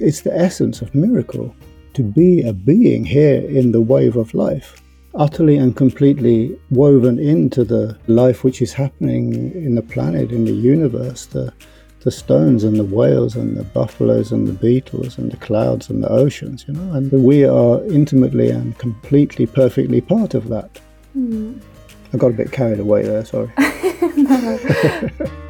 it's the essence of miracle to be a being here in the wave of life, utterly and completely woven into the life which is happening in the planet, in the universe, the, the stones and the whales and the buffaloes and the beetles and the clouds and the oceans, you know, and we are intimately and completely, perfectly part of that. Mm. I got a bit carried away there, sorry.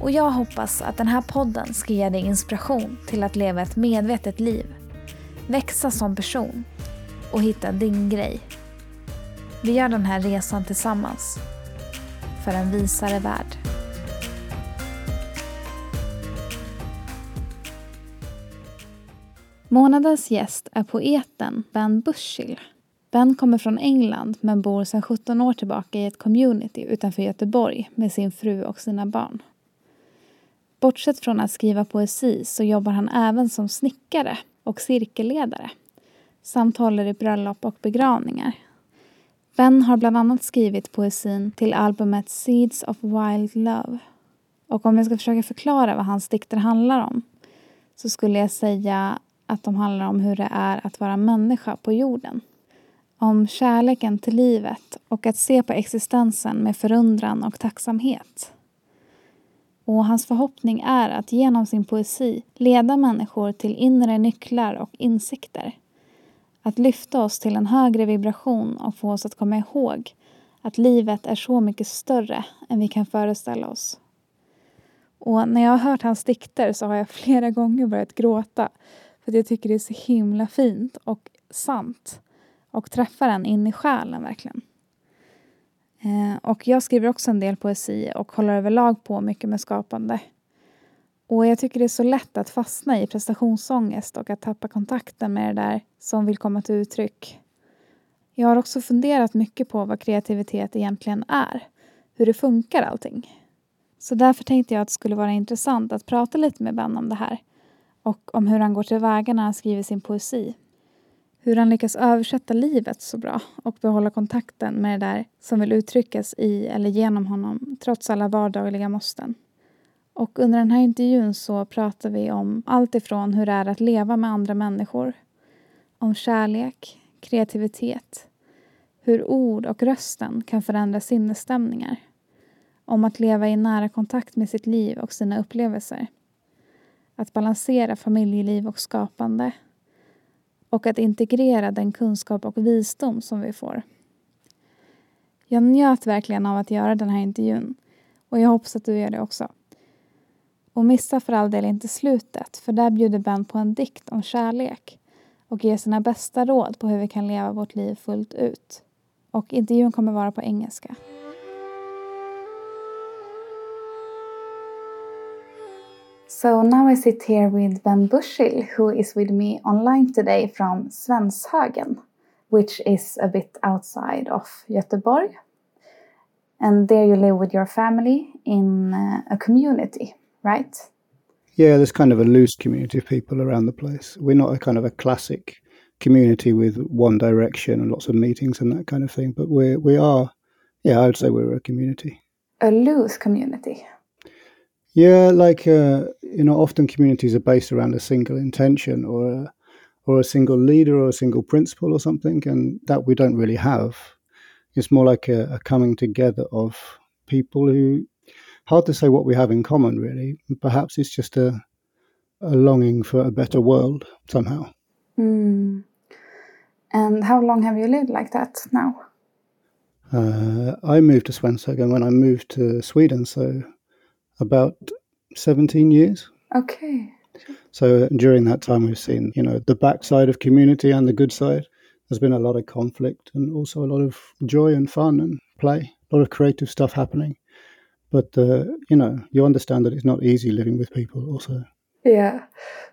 och jag hoppas att den här podden ska ge dig inspiration till att leva ett medvetet liv, växa som person och hitta din grej. Vi gör den här resan tillsammans för en visare värld. Månadens gäst är poeten Ben Bushill. Ben kommer från England men bor sedan 17 år tillbaka i ett community utanför Göteborg med sin fru och sina barn. Bortsett från att skriva poesi så jobbar han även som snickare och cirkelledare samt håller i bröllop och begravningar. Ben har bland annat skrivit poesin till albumet Seeds of Wild Love. Och om jag ska försöka förklara vad hans dikter handlar om så skulle jag säga att de handlar om hur det är att vara människa på jorden. Om kärleken till livet och att se på existensen med förundran och tacksamhet. Och hans förhoppning är att genom sin poesi leda människor till inre nycklar och insikter. Att lyfta oss till en högre vibration och få oss att komma ihåg att livet är så mycket större än vi kan föreställa oss. Och när jag har hört hans dikter så har jag flera gånger börjat gråta för att jag tycker det är så himla fint och sant och träffar en in i själen verkligen. Eh, och jag skriver också en del poesi och håller överlag på mycket med skapande. Och jag tycker det är så lätt att fastna i prestationsångest och att tappa kontakten med det där som vill komma till uttryck. Jag har också funderat mycket på vad kreativitet egentligen är. Hur det funkar allting. Så därför tänkte jag att det skulle vara intressant att prata lite med Ben om det här. Och om hur han går tillväga när han skriver sin poesi. Hur han lyckas översätta livet så bra och behålla kontakten med det där som vill uttryckas i eller genom honom trots alla vardagliga måsten. Och under den här intervjun så pratar vi om allt ifrån hur det är att leva med andra människor, om kärlek, kreativitet, hur ord och rösten kan förändra sinnesstämningar, om att leva i nära kontakt med sitt liv och sina upplevelser, att balansera familjeliv och skapande och att integrera den kunskap och visdom som vi får. Jag njöt verkligen av att göra den här intervjun och jag hoppas att du gör det också. Och missa för all del inte slutet för där bjuder Ben på en dikt om kärlek och ger sina bästa råd på hur vi kan leva vårt liv fullt ut. Och intervjun kommer vara på engelska. So now I sit here with Ben Bushill, who is with me online today from Svenshögen, which is a bit outside of Göteborg. And there you live with your family in uh, a community, right? Yeah, there's kind of a loose community of people around the place. We're not a kind of a classic community with one direction and lots of meetings and that kind of thing, but we we are, yeah, I would say we're a community. A loose community. Yeah, like uh, you know, often communities are based around a single intention or a, or a single leader or a single principle or something, and that we don't really have. It's more like a, a coming together of people who hard to say what we have in common. Really, perhaps it's just a a longing for a better world somehow. Mm. And how long have you lived like that now? Uh, I moved to Svenshögen when I moved to Sweden, so about 17 years. Okay. So during that time, we've seen, you know, the backside of community and the good side. There's been a lot of conflict and also a lot of joy and fun and play, a lot of creative stuff happening. But uh, you know, you understand that it's not easy living with people. Also, yeah.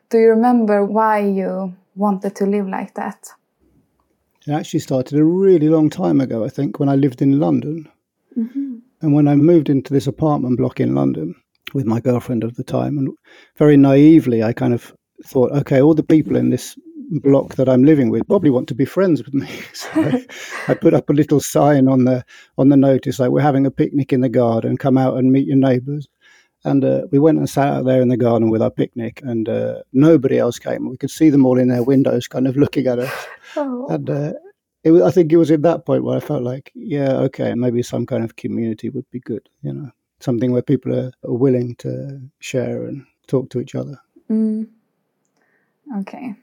Do you remember why you wanted to live like that? It actually started a really long time ago. I think when I lived in London, mm-hmm. And when I moved into this apartment block in London with my girlfriend of the time, and very naively, I kind of thought, okay, all the people in this block that I'm living with probably want to be friends with me. So I, I, put up a little sign on the on the notice like we're having a picnic in the garden. Come out and meet your neighbours. And uh, we went and sat out there in the garden with our picnic, and uh, nobody else came. We could see them all in their windows, kind of looking at us. Oh. And uh, it was, I think it was at that point where I felt like, yeah, okay, maybe some kind of community would be good. You know, something where people are, are willing to share and talk to each other. Mm. Okay.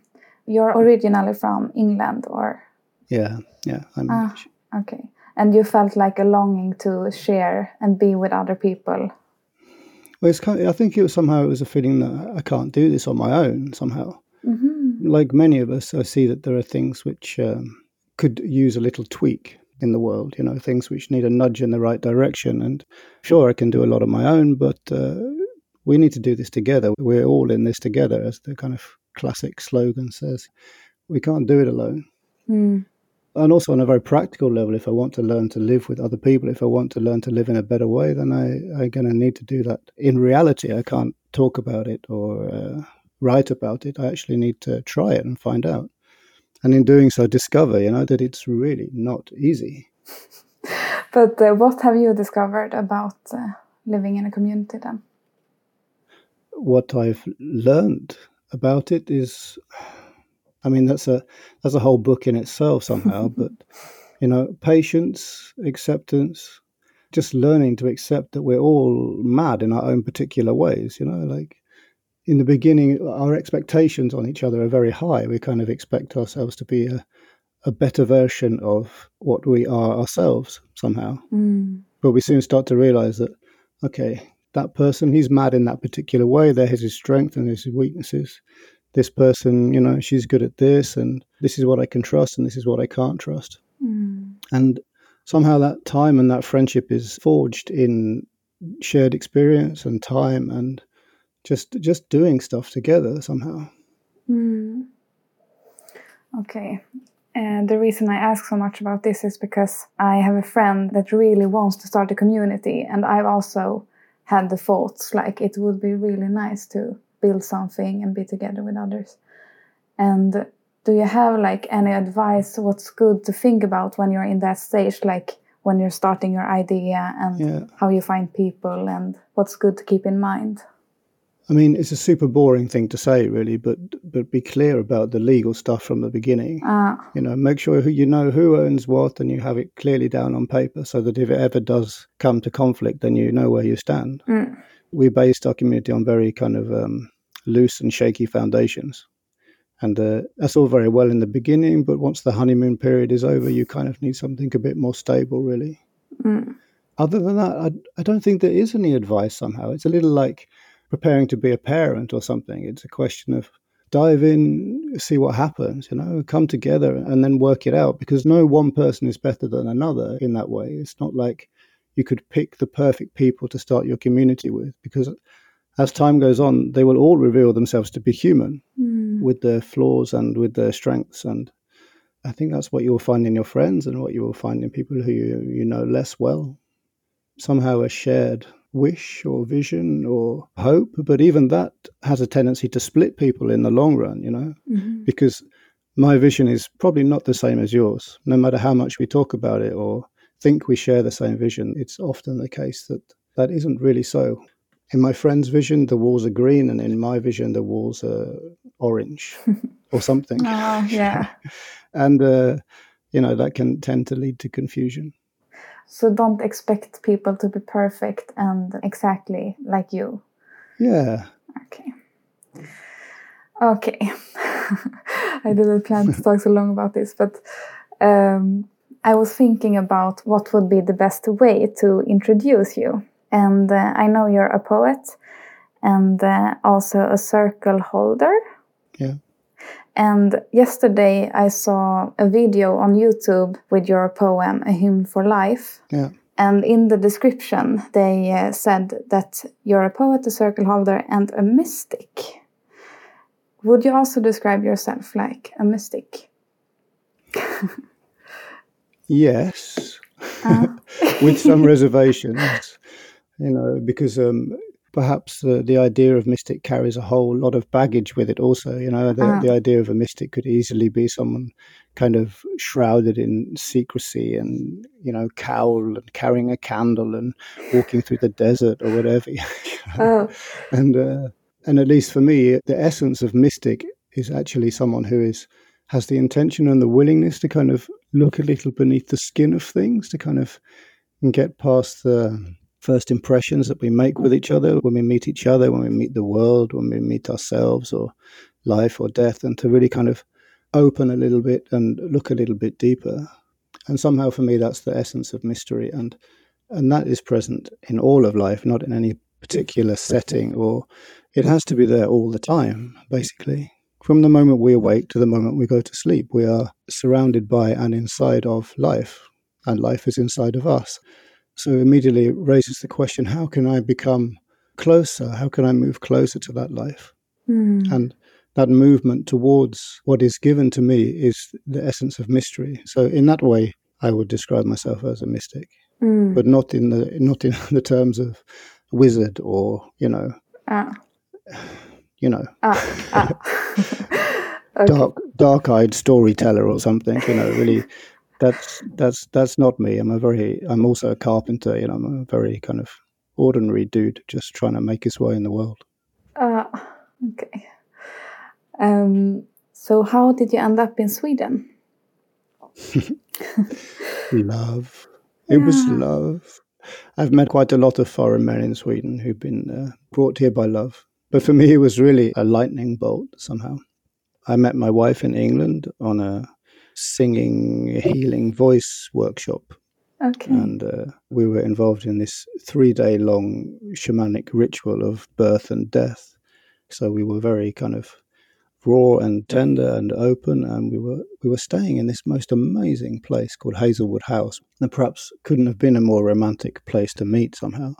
You're originally from England, or? Yeah, yeah, I'm ah, Okay. And you felt like a longing to share and be with other people. Well, it's kind of, I think it was somehow it was a feeling that I can't do this on my own somehow. Mm-hmm. Like many of us, I see that there are things which um, could use a little tweak in the world. You know, things which need a nudge in the right direction. And sure, I can do a lot on my own, but uh, we need to do this together. We're all in this together, as the kind of classic slogan says. We can't do it alone. Mm. And also, on a very practical level, if I want to learn to live with other people, if I want to learn to live in a better way, then I, I'm going to need to do that. In reality, I can't talk about it or uh, write about it. I actually need to try it and find out. And in doing so, discover, you know, that it's really not easy. but uh, what have you discovered about uh, living in a community then? What I've learned about it is I mean that's a that's a whole book in itself somehow, but you know, patience, acceptance, just learning to accept that we're all mad in our own particular ways, you know, like in the beginning our expectations on each other are very high. We kind of expect ourselves to be a a better version of what we are ourselves somehow. Mm. But we soon start to realize that okay, that person, he's mad in that particular way. There is his strength and his weaknesses. This person, you know, she's good at this, and this is what I can trust, and this is what I can't trust. Mm. And somehow that time and that friendship is forged in shared experience and time and just just doing stuff together somehow. Mm. Okay. And the reason I ask so much about this is because I have a friend that really wants to start a community, and I've also had the thoughts like it would be really nice to build something and be together with others. And do you have like any advice what's good to think about when you're in that stage like when you're starting your idea and yeah. how you find people and what's good to keep in mind? I mean, it's a super boring thing to say, really, but but be clear about the legal stuff from the beginning. Uh, you know, make sure who you know who owns what, and you have it clearly down on paper, so that if it ever does come to conflict, then you know where you stand. Mm. We based our community on very kind of um, loose and shaky foundations, and uh, that's all very well in the beginning. But once the honeymoon period is over, you kind of need something a bit more stable, really. Mm. Other than that, I, I don't think there is any advice. Somehow, it's a little like preparing to be a parent or something. It's a question of dive in, see what happens, you know, come together and then work it out because no one person is better than another in that way. It's not like you could pick the perfect people to start your community with because as time goes on, they will all reveal themselves to be human mm. with their flaws and with their strengths. And I think that's what you'll find in your friends and what you will find in people who you, you know less well. Somehow a shared wish or vision or hope, but even that has a tendency to split people in the long run, you know, mm-hmm. because my vision is probably not the same as yours. No matter how much we talk about it or think we share the same vision, it's often the case that that isn't really so. In my friend's vision, the walls are green, and in my vision, the walls are orange or something. Oh, yeah. and, uh, you know, that can tend to lead to confusion. So don't expect people to be perfect and exactly like you. Yeah. Okay. Okay. I didn't plan to talk so long about this, but um, I was thinking about what would be the best way to introduce you. And uh, I know you're a poet and uh, also a circle holder. Yeah. And yesterday I saw a video on YouTube with your poem, A Hymn for Life. Yeah. And in the description, they uh, said that you're a poet, a circle holder, and a mystic. Would you also describe yourself like a mystic? yes, uh. with some reservations, you know, because um, perhaps the, the idea of mystic carries a whole lot of baggage with it also you know the, uh. the idea of a mystic could easily be someone kind of shrouded in secrecy and you know cowl and carrying a candle and walking through the desert or whatever oh. and uh, and at least for me the essence of mystic is actually someone who is has the intention and the willingness to kind of look a little beneath the skin of things to kind of get past the first impressions that we make with each other when we meet each other, when we meet the world, when we meet ourselves or life or death, and to really kind of open a little bit and look a little bit deeper. And somehow for me, that's the essence of mystery. And, and that is present in all of life, not in any particular setting, or it has to be there all the time, basically. From the moment we awake to the moment we go to sleep, we are surrounded by and inside of life, and life is inside of us. So immediately it raises the question how can I become closer? How can I move closer to that life? Mm. And that movement towards what is given to me is the essence of mystery. So in that way, I would describe myself as a mystic, mm. but not in the not in the terms of wizard or you know, ah. you know, ah. Ah. okay. dark dark-eyed storyteller or something. You know, really that's that's that's not me. I'm a very I'm also a carpenter. You know, I'm a very kind of ordinary dude, just trying to make his way in the world. Uh, okay. Um, so how did you end up in Sweden? love. It yeah. was love. I've met quite a lot of foreign men in Sweden who've been uh, brought here by love. But for me, it was really a lightning bolt somehow. I met my wife in England on a singing healing voice workshop. Okay. And uh, we were involved in this three day long shamanic ritual of birth and death. So we were very kind of raw and tender and open and we were we were staying in this most amazing place called Hazelwood House and perhaps couldn't have been a more romantic place to meet somehow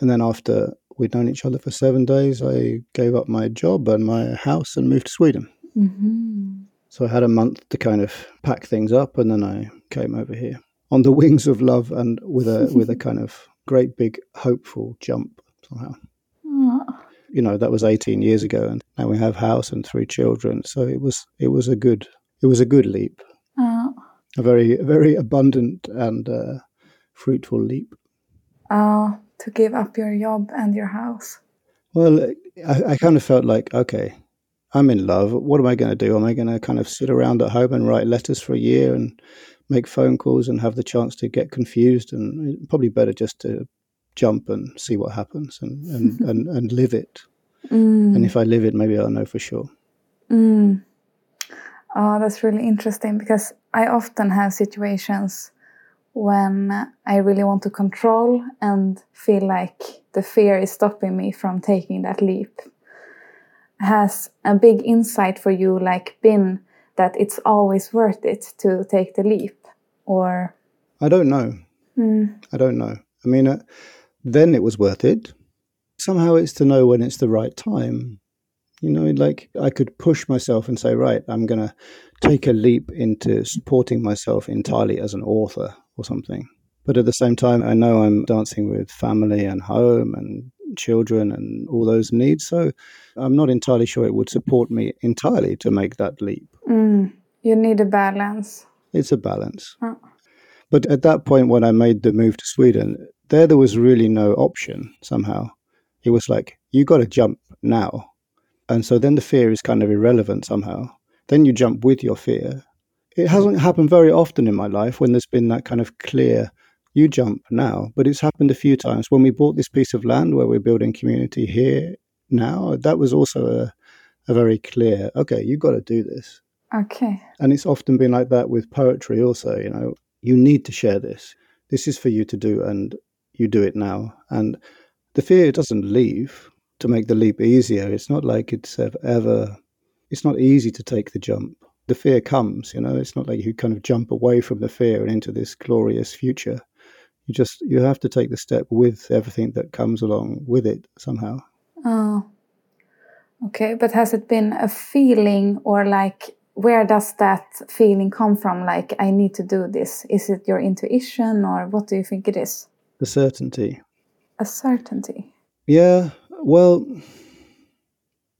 and then after we'd known each other for seven days I gave up my job and my house and moved to Sweden mm-hmm. So I had a month to kind of pack things up, and then I came over here on the wings of love and with a with a kind of great big hopeful jump somehow. Aww. You know that was 18 years ago, and now we have house and three children. So it was it was a good it was a good leap, Aww. a very very abundant and uh, fruitful leap. Uh, to give up your job and your house. Well, I, I kind of felt like okay, I'm in love. What am I going to do? Am I going to kind of sit around at home and write letters for a year and make phone calls and have the chance to get confused? And probably better just to jump and see what happens and, and, and, and live it. Mm. And if I live it, maybe I'll know for sure. Mm. Oh, that's really interesting because I often have situations when I really want to control and feel like the fear is stopping me from taking that leap has a big insight for you like been that it's always worth it to take the leap or? I don't know. Mm. i don't know. I mean uh, then it was worth it. Somehow it's to know when it's the right time. You know like i could push myself and say right i'm going to take a leap into supporting myself entirely as an author or something. But at the same time i know i'm dancing with family and home and children and all those needs. So I'm not entirely sure it would support me entirely to make that leap. Mm, you need a balance. It's a balance. Oh. But at that point, when I made the move to Sweden, there there was really no option somehow. It was like, you got to jump now. And so then the fear is kind of irrelevant somehow. Then you jump with your fear. It hasn't happened very often in my life when there's been that kind of clear you jump now, but it's happened a few times. When we bought this piece of land where we're building community here now, that was also a, a very clear, okay, you've got to do this. Okay. And it's often been like that with poetry also, you know, you need to share this. This is for you to do, and you do it now. And the fear doesn't leave to make the leap easier. It's not like it's ever, it's not easy to take the jump. The fear comes, you know, it's not like you kind of jump away from the fear and into this glorious future You just you have to take the step with everything that comes along with it somehow. Oh. Okay, but has it been a feeling or like where does that feeling come from? Like, I need to do this. Is it your intuition or what do you think it is? The certainty. A certainty. Yeah, well,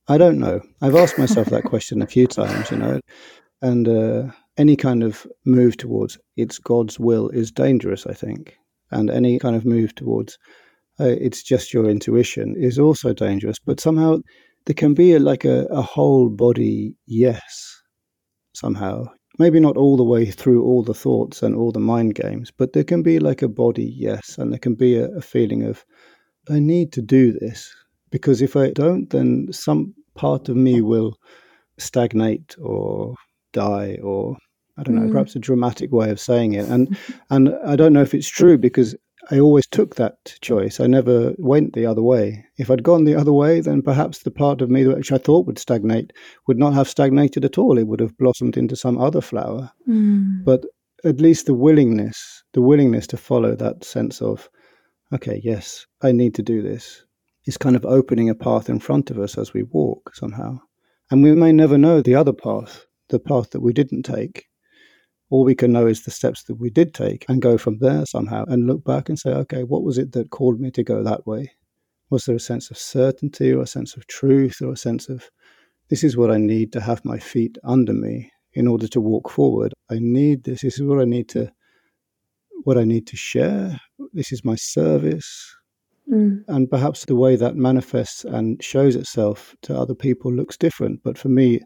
I don't know. I've asked myself that question a few times, you know, and uh, any kind of move towards it's God's will is dangerous, I think. And any kind of move towards uh, it's just your intuition is also dangerous. But somehow there can be a, like a, a whole body yes somehow. Maybe not all the way through all the thoughts and all the mind games, but there can be like a body, yes, and there can be a, a feeling of, I need to do this. Because if I don't, then some part of me will stagnate or die or I don't know, mm. perhaps a dramatic way of saying it. And and I don't know if it's true because I always took that choice. I never went the other way. If I'd gone the other way, then perhaps the part of me which I thought would stagnate would not have stagnated at all. It would have blossomed into some other flower. Mm. But at least the willingness, the willingness to follow that sense of, okay, yes, I need to do this, is kind of opening a path in front of us as we walk somehow. And we may never know the other path, the path that we didn't take. All we can know is the steps that we did take and go from there somehow and look back and say, okay, what was it that called me to go that way? Was there a sense of certainty or a sense of truth or a sense of this is what I need to have my feet under me in order to walk forward? I need this. This is what I need to what I need to share. This is my service. Mm. And perhaps the way that manifests and shows itself to other people looks different. But for me,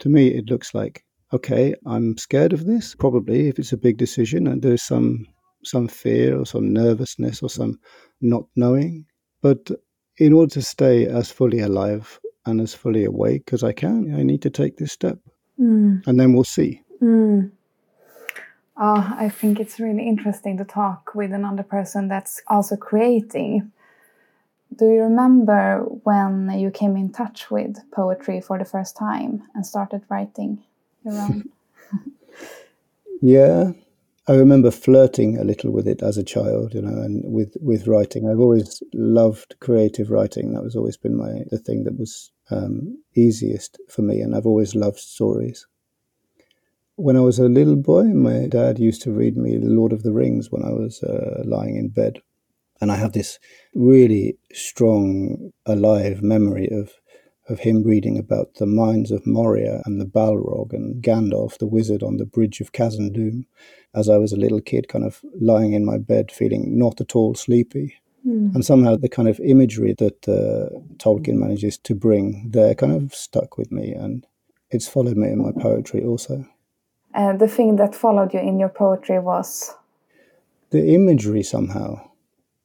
to me, it looks like okay, I'm scared of this. Probably if it's a big decision and there's some some fear or some nervousness or some not knowing. But in order to stay as fully alive and as fully awake as I can, I need to take this step. Mm. And then we'll see. Mm. Oh, I think it's really interesting to talk with another person that's also creating. Do you remember when you came in touch with poetry for the first time and started writing? Around? yeah, I remember flirting a little with it as a child, you know, and with with writing. I've always loved creative writing. That was always been my the thing that was um, easiest for me, and I've always loved stories. When I was a little boy, my dad used to read me The Lord of the Rings when I was uh, lying in bed, and I have this really strong, alive memory of of him reading about the mines of Moria and the Balrog and Gandalf the wizard on the bridge of Khazad-dûm as I was a little kid, kind of lying in my bed feeling not at all sleepy. Mm. And somehow the kind of imagery that uh, Tolkien manages to bring there kind of stuck with me and it's followed me in my poetry also. And the thing that followed you in your poetry was? The imagery somehow,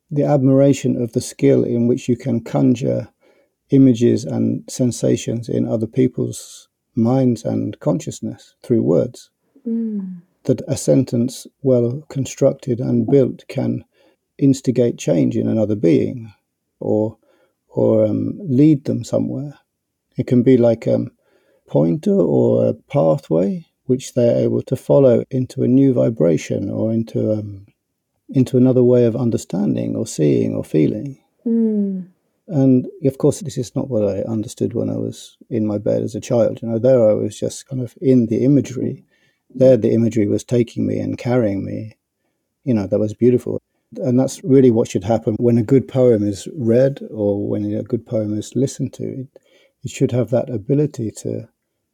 the admiration of the skill in which you can conjure images and sensations in other people's minds and consciousness through words. Mm. That a sentence well constructed and built can instigate change in another being or or um, lead them somewhere. It can be like a pointer or a pathway which they're able to follow into a new vibration or into um, into another way of understanding or seeing or feeling. Mm. And of course, this is not what I understood when I was in my bed as a child. You know, there I was just kind of in the imagery. There, the imagery was taking me and carrying me. You know, that was beautiful. And that's really what should happen when a good poem is read or when a good poem is listened to. It, it should have that ability to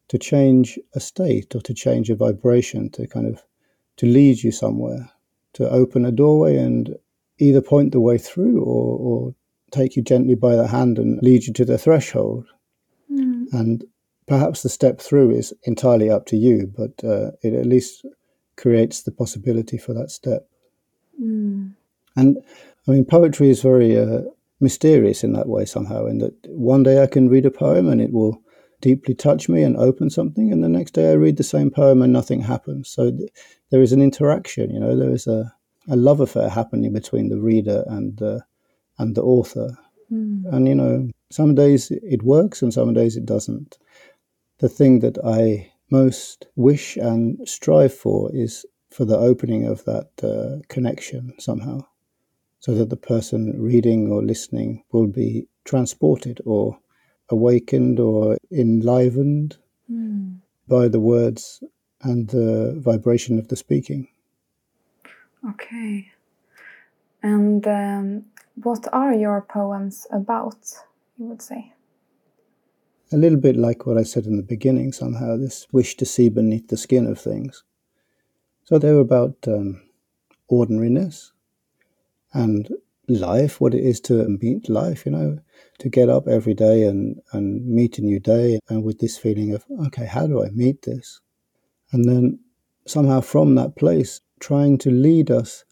to change a state or to change a vibration, to kind of to lead you somewhere, to open a doorway and either point the way through or, or take you gently by the hand and lead you to the threshold. Mm. And perhaps the step through is entirely up to you, but uh, it at least creates the possibility for that step. Mm. And I mean, poetry is very uh, mysterious in that way somehow, in that one day I can read a poem and it will deeply touch me and open something, and the next day I read the same poem and nothing happens. So th- there is an interaction, you know, there is a, a love affair happening between the reader and the and the author. Mm. And, you know, some days it works and some days it doesn't. The thing that I most wish and strive for is for the opening of that uh, connection somehow. so that the person reading or listening will be transported or awakened or enlivened mm. by the words and the vibration of the speaking. Okay. And um, what are your poems about, you would say? A little bit like what I said in the beginning, somehow, this wish to see beneath the skin of things. So they were about um, ordinariness and life, what it is to meet life, you know, to get up every day and, and meet a new day, and with this feeling of, okay, how do I meet this? And then somehow from that place, trying to lead us,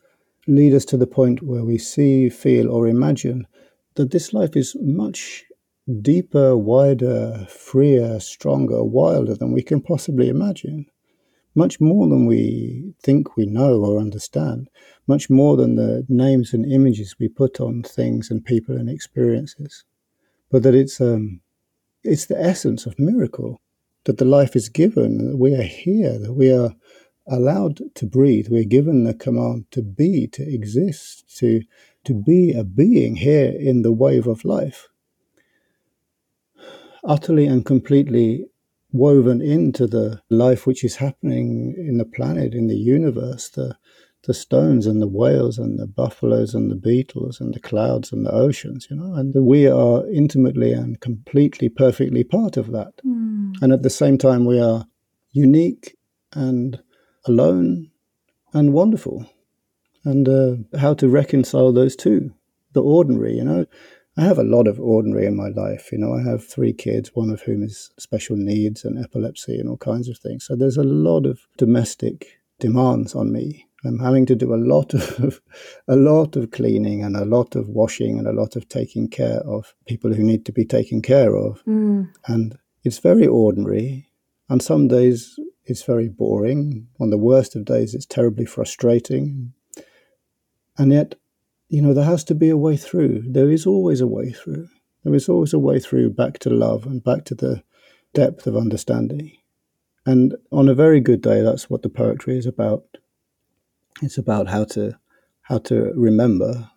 lead us to the point where we see, feel, or imagine that this life is much deeper, wider, freer, stronger, wilder than we can possibly imagine. Much more than we think we know or understand, much more than the names and images we put on things and people and experiences. But that it's um, it's the essence of miracle that the life is given, that we are here, that we are allowed to breathe. We're given the command to be, to exist, to, to be a being here in the wave of life. Utterly and completely woven into the life which is happening in the planet, in the universe, the, the stones and the whales and the buffaloes and the beetles and the clouds and the oceans, you know, and we are intimately and completely, perfectly part of that. Mm. And at the same time, we are unique and alone and wonderful. And uh, how to reconcile those two, the ordinary, you know. I have a lot of ordinary in my life. You know, I have three kids, one of whom is special needs and epilepsy and all kinds of things. So there's a lot of domestic demands on me I'm having to do a lot of a lot of cleaning and a lot of washing and a lot of taking care of people who need to be taken care of. Mm. And it's very ordinary. And some days it's very boring. On the worst of days it's terribly frustrating. And yet, you know, there has to be a way through. There is always a way through. There is always a way through back to love and back to the depth of understanding. And on a very good day, that's what the poetry is about it's about how to how to remember,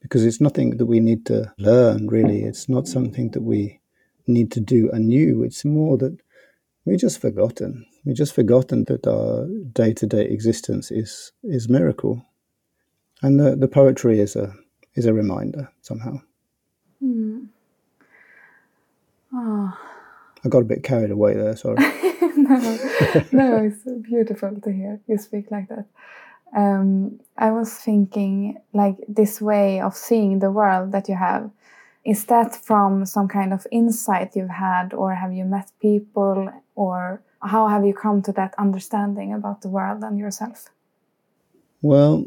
because it's nothing that we need to learn. Really, it's not something that we need to do anew. It's more that we've just forgotten. We've just forgotten that our day to day existence is is miracle, and the, the poetry is a is a reminder somehow. Mm. Oh. I got a bit carried away there. Sorry. no, no, it's beautiful to hear you speak like that um, I was thinking like this way of seeing the world that you have. Is that from some kind of insight you've had, or have you met people, or how have you come to that understanding about the world and yourself? Well,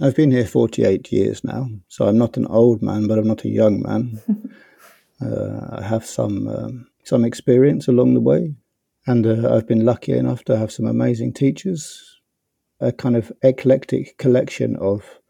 I've been here 48 years now, so I'm not an old man, but I'm not a young man. uh, I have some um, some experience along the way, and uh, I've been lucky enough to have some amazing teachers a kind of eclectic collection of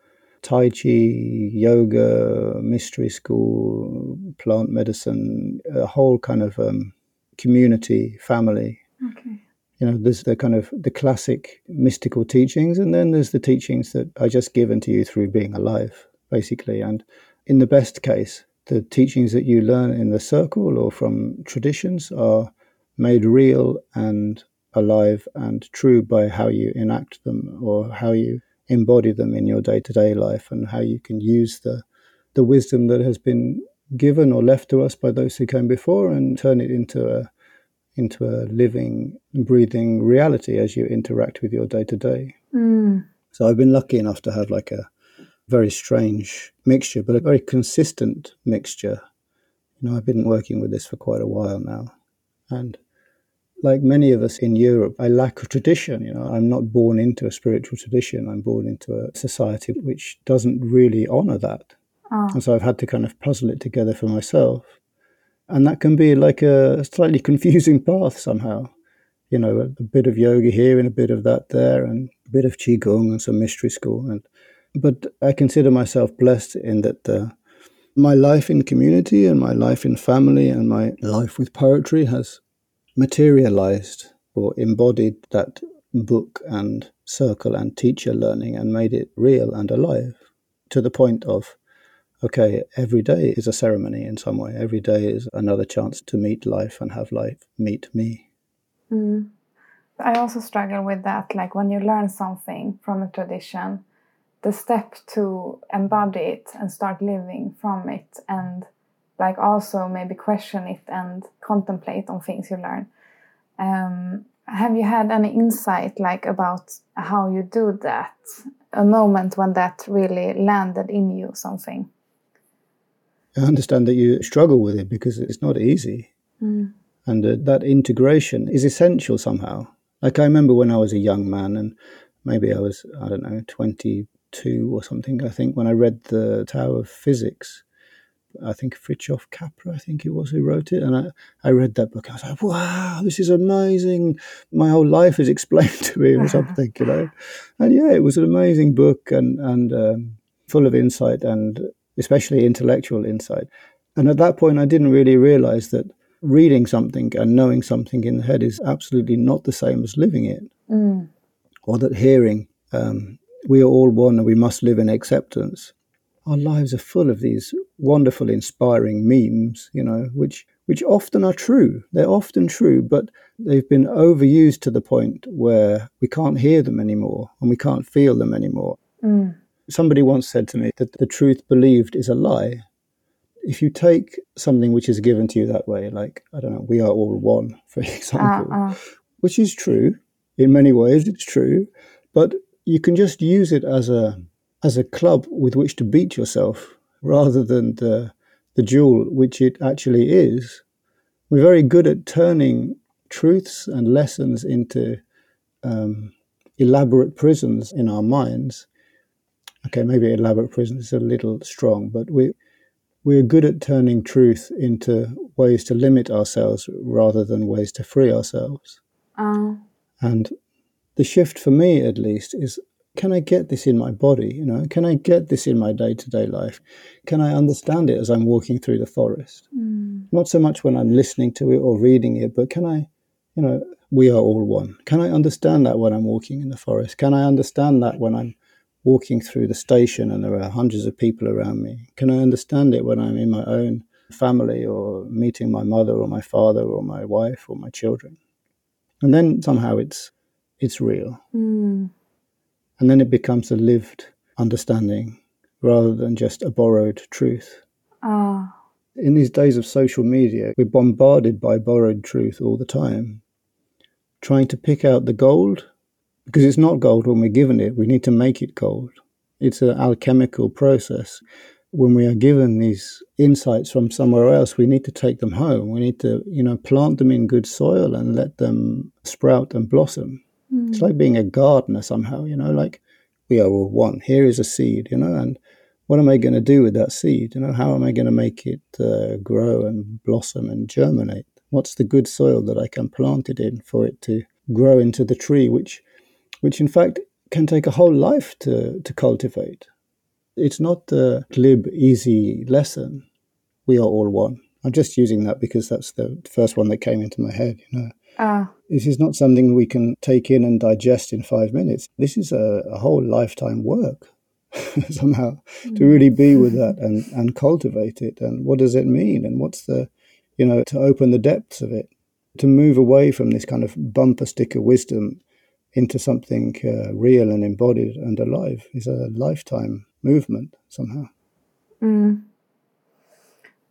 Tai Chi, yoga, mystery school, plant medicine, a whole kind of um, community, family. Okay. You know, there's the kind of the classic mystical teachings, and then there's the teachings that are just given to you through being alive, basically. And in the best case, the teachings that you learn in the circle or from traditions are made real and alive and true by how you enact them or how you embody them in your day to day life and how you can use the, the wisdom that has been given or left to us by those who came before and turn it into a into a living, breathing reality as you interact with your day to day. So I've been lucky enough to have like a very strange mixture, but a very consistent mixture. You know, I've been working with this for quite a while now. And like many of us in Europe, I lack a tradition. You know, I'm not born into a spiritual tradition. I'm born into a society which doesn't really honor that. Oh. And so I've had to kind of puzzle it together for myself. And that can be like a slightly confusing path somehow. You know, a, a bit of yoga here and a bit of that there, and a bit of qigong and some mystery school. And but I consider myself blessed in that uh, my life in community and my life in family and my life with poetry has materialized or embodied that book and circle and teacher learning and made it real and alive to the point of okay, every day is a ceremony in some way. Every day is another chance to meet life and have life meet me. Mm. I also struggle with that. Like when you learn something from a tradition, the step to embody it and start living from it, and like also maybe question it and contemplate on things you learn. Um, have you had any insight like about how you do that? A moment when that really landed in you something? I understand that you struggle with it because it's not easy. Mm. And uh, that integration is essential somehow. Like I remember when I was a young man, and maybe I was, I don't know, 22 or something, I think, when I read The Tao of Physics. I think Fritjof Capra, I think it was who wrote it. And I, I read that book. I was like, wow, this is amazing. My whole life is explained to me or something, you know. And yeah, it was an amazing book and, and um, full of insight and especially intellectual insight. And at that point, I didn't really realize that reading something and knowing something in the head is absolutely not the same as living it. Mm. Or that hearing, um, we are all one and we must live in acceptance. Our lives are full of these wonderful, inspiring memes, you know, which which often are true. They're often true, but they've been overused to the point where we can't hear them anymore and we can't feel them anymore. Mm. Somebody once said to me that the truth believed is a lie. If you take something which is given to you that way, like, I don't know, we are all one, for example, uh, uh. which is true, in many ways it's true, but you can just use it as a as a club with which to beat yourself rather than the the jewel which it actually is. We're very good at turning truths and lessons into um, elaborate prisons in our minds okay, maybe elaborate prison is a little strong, but we we're good at turning truth into ways to limit ourselves rather than ways to free ourselves. Uh. And the shift for me, at least, is can I get this in my body? You know, can I get this in my day to day life? Can I understand it as I'm walking through the forest? Mm. Not so much when I'm listening to it or reading it, but can I, you know, we are all one. Can I understand that when I'm walking in the forest? Can I understand that when I'm walking through the station and there are hundreds of people around me? Can I understand it when I'm in my own family or meeting my mother or my father or my wife or my children? And then somehow it's it's real. Mm. And then it becomes a lived understanding rather than just a borrowed truth. Oh. In these days of social media, we're bombarded by borrowed truth all the time. Trying to pick out the gold because it's not gold when we're given it. We need to make it gold. It's an alchemical process. When we are given these insights from somewhere else, we need to take them home. We need to, you know, plant them in good soil and let them sprout and blossom. Mm. It's like being a gardener somehow, you know, like we are all one. Here is a seed, you know, and what am I going to do with that seed? You know, how am I going to make it uh, grow and blossom and germinate? What's the good soil that I can plant it in for it to grow into the tree, which which in fact can take a whole life to, to cultivate. It's not a glib, easy lesson. We are all one. I'm just using that because that's the first one that came into my head, you know. Ah. This is not something we can take in and digest in five minutes. This is a, a whole lifetime work somehow mm. to really be with that and, and cultivate it. And what does it mean? And what's the, you know, to open the depths of it, to move away from this kind of bumper sticker wisdom into something uh, real and embodied and alive is a lifetime movement somehow. Mm.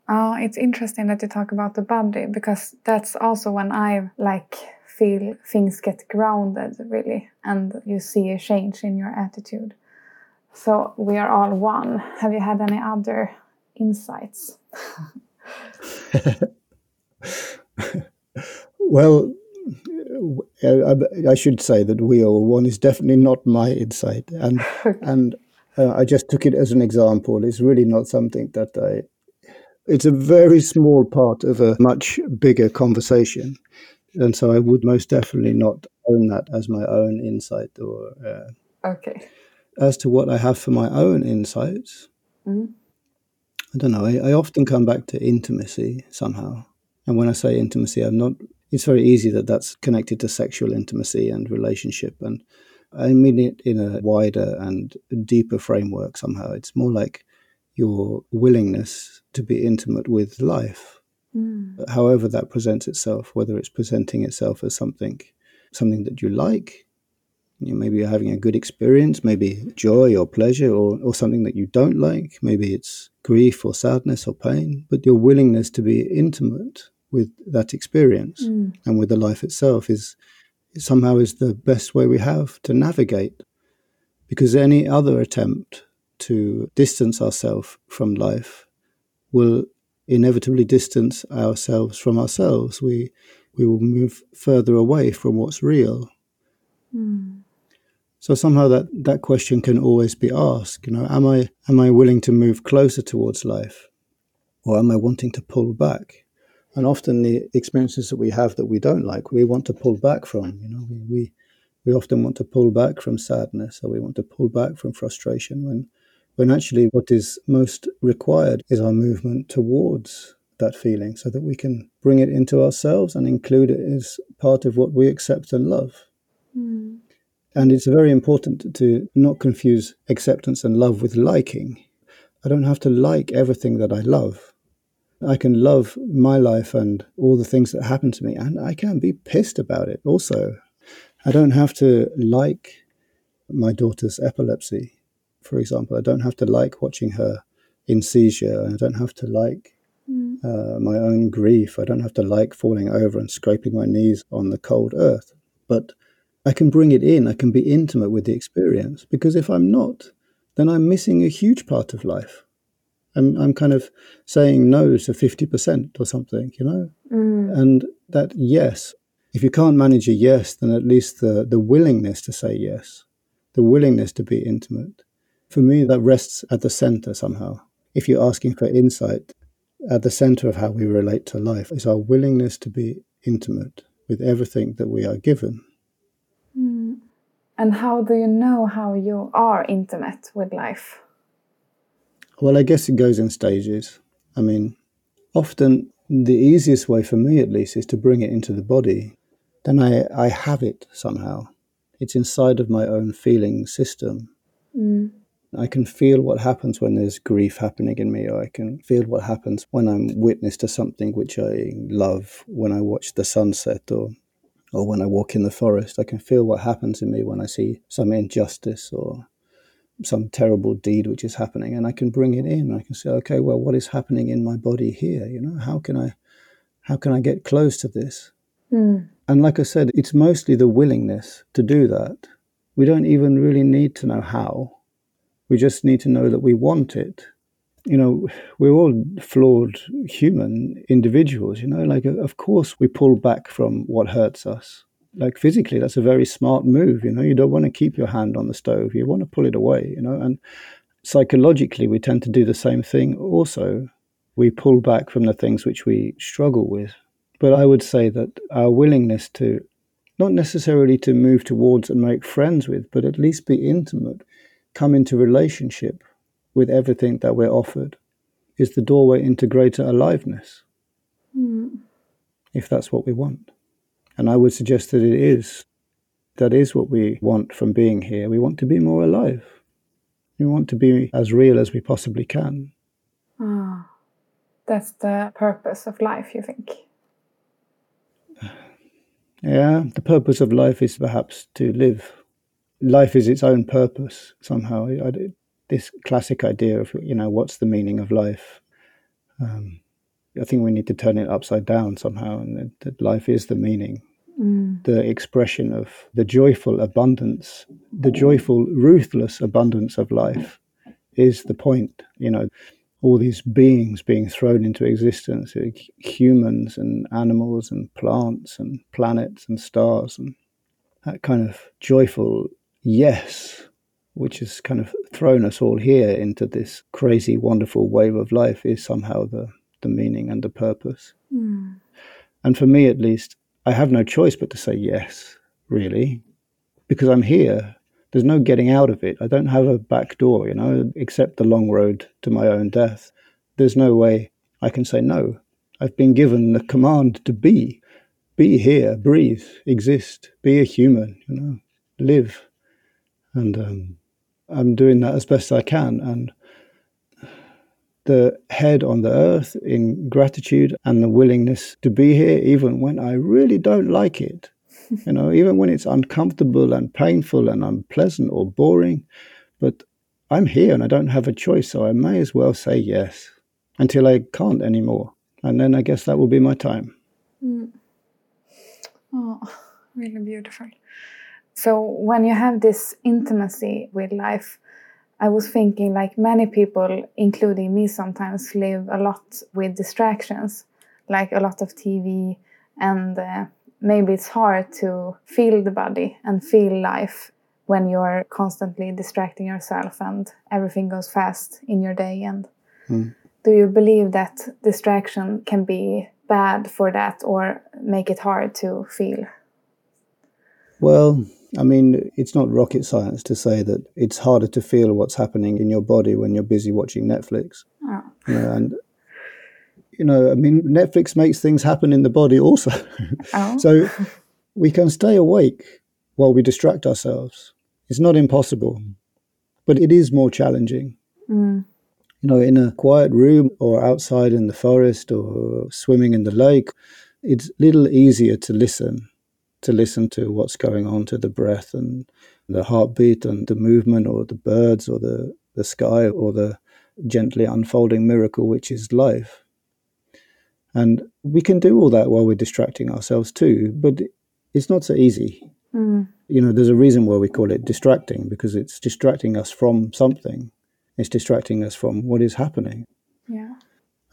Oh, it's interesting that you talk about the body because that's also when I like feel things get grounded really and you see a change in your attitude. So we are all one. Have you had any other insights? well, I, I, should say that we are one is definitely not my insight, and and uh, I just took it as an example. It's really not something that I. It's a very small part of a much bigger conversation, and so I would most definitely not own that as my own insight. Or uh, okay. As to what I have for my own insights, mm-hmm. I don't know. I, I often come back to intimacy somehow, and when I say intimacy, I'm not it's very easy that that's connected to sexual intimacy and relationship. And I mean it in a wider and deeper framework somehow. It's more like your willingness to be intimate with life, mm. however that presents itself, whether it's presenting itself as something something that you like, you know, maybe you're having a good experience, maybe joy or pleasure, or, or something that you don't like, maybe it's grief or sadness or pain, but your willingness to be intimate with that experience mm. and with the life itself is somehow is the best way we have to navigate because any other attempt to distance ourselves from life will inevitably distance ourselves from ourselves. We we will move further away from what's real. Mm. So somehow that, that question can always be asked, you know, am I am I willing to move closer towards life? Or am I wanting to pull back? And often the experiences that we have that we don't like, we want to pull back from. You know, we, we we often want to pull back from sadness or we want to pull back from frustration when when actually what is most required is our movement towards that feeling so that we can bring it into ourselves and include it as part of what we accept and love. Mm. And it's very important to not confuse acceptance and love with liking. I don't have to like everything that I love. I can love my life and all the things that happen to me, and I can be pissed about it also. I don't have to like my daughter's epilepsy for example. I don't have to like watching her in seizure. I don't have to like mm. uh, my own grief. I don't have to like falling over and scraping my knees on the cold earth. But I can bring it in. I can be intimate with the experience. Because if I'm not, then I'm missing a huge part of life. I'm, I'm kind of saying no to 50% or something, you know? Mm. And that yes, if you can't manage a yes, then at least the, the willingness to say yes, the willingness to be intimate, for me, that rests at the center somehow. If you're asking for insight, at the center of how we relate to life is our willingness to be intimate with everything that we are given. Mm. And how do you know how you are intimate with life? Well, I guess it goes in stages. I mean, often the easiest way for me, at least, is to bring it into the body. Then I, I have it somehow. It's inside of my own feeling system. Mm. I can feel what happens when there's grief happening in me, or I can feel what happens when I'm witness to something which I love, when I watch the sunset, or or when I walk in the forest. I can feel what happens in me when I see some injustice or some terrible deed which is happening, and I can bring it in. I can say, okay, well, what is happening in my body here? You know, how can I, how can I get close to this? Mm. And like I said, it's mostly the willingness to do that. We don't even really need to know how we just need to know that we want it. You know, we're all flawed human individuals, you know, like, of course, we pull back from what hurts us. Like, physically, that's a very smart move, you know, you don't want to keep your hand on the stove, you want to pull it away, you know, and psychologically, we tend to do the same thing also. We pull back from the things which we struggle with. But I would say that our willingness to not necessarily to move towards and make friends with, but at least be intimate come into relationship with everything that we're offered is the doorway into greater aliveness. Mm. If that's what we want. And I would suggest that it is. That is what we want from being here. We want to be more alive. We want to be as real as we possibly can. Ah, that's the purpose of life, you think? Yeah, the purpose of life is perhaps to live life is its own purpose somehow. I, this classic idea of you know what's the meaning of life. Um, I think we need to turn it upside down somehow, and that, that life is the meaning, mm. the expression of the joyful abundance, the joyful, ruthless abundance of life is the point. You know, all these beings being thrown into existence, humans and animals and plants and planets and stars, and that kind of joyful yes, which has kind of thrown us all here into this crazy, wonderful wave of life, is somehow the, the meaning and the purpose. Mm. And for me, at least, I have no choice but to say yes, really, because I'm here. There's no getting out of it. I don't have a back door, you know, except the long road to my own death. There's no way I can say no. I've been given the command to be. Be here, breathe, exist, be a human, you know, live And um, I'm doing that as best I can. And the head on the earth in gratitude and the willingness to be here, even when I really don't like it. you know, even when it's uncomfortable and painful and unpleasant or boring. But I'm here and I don't have a choice, so I may as well say yes until I can't anymore. And then I guess that will be my time. Mm. Oh, really beautiful. So, when you have this intimacy with life, I was thinking like many people, including me, sometimes live a lot with distractions, like a lot of TV, and uh, maybe it's hard to feel the body and feel life when you're constantly distracting yourself and everything goes fast in your day. And mm. do you believe that distraction can be bad for that or make it hard to feel? Well, I mean, it's not rocket science to say that it's harder to feel what's happening in your body when you're busy watching Netflix. Oh. You know, and you know, I mean, Netflix makes things happen in the body also. Oh. so we can stay awake while we distract ourselves. It's not impossible, but it is more challenging. Mm. You know, in a quiet room or outside in the forest or swimming in the lake, it's a little easier to listen to listen to what's going on to the breath and the heartbeat and the movement or the birds or the, the sky or the gently unfolding miracle which is life. And we can do all that while we're distracting ourselves too, but it's not so easy. Mm. You know, there's a reason why we call it distracting because it's distracting us from something. It's distracting us from what is happening. Yeah.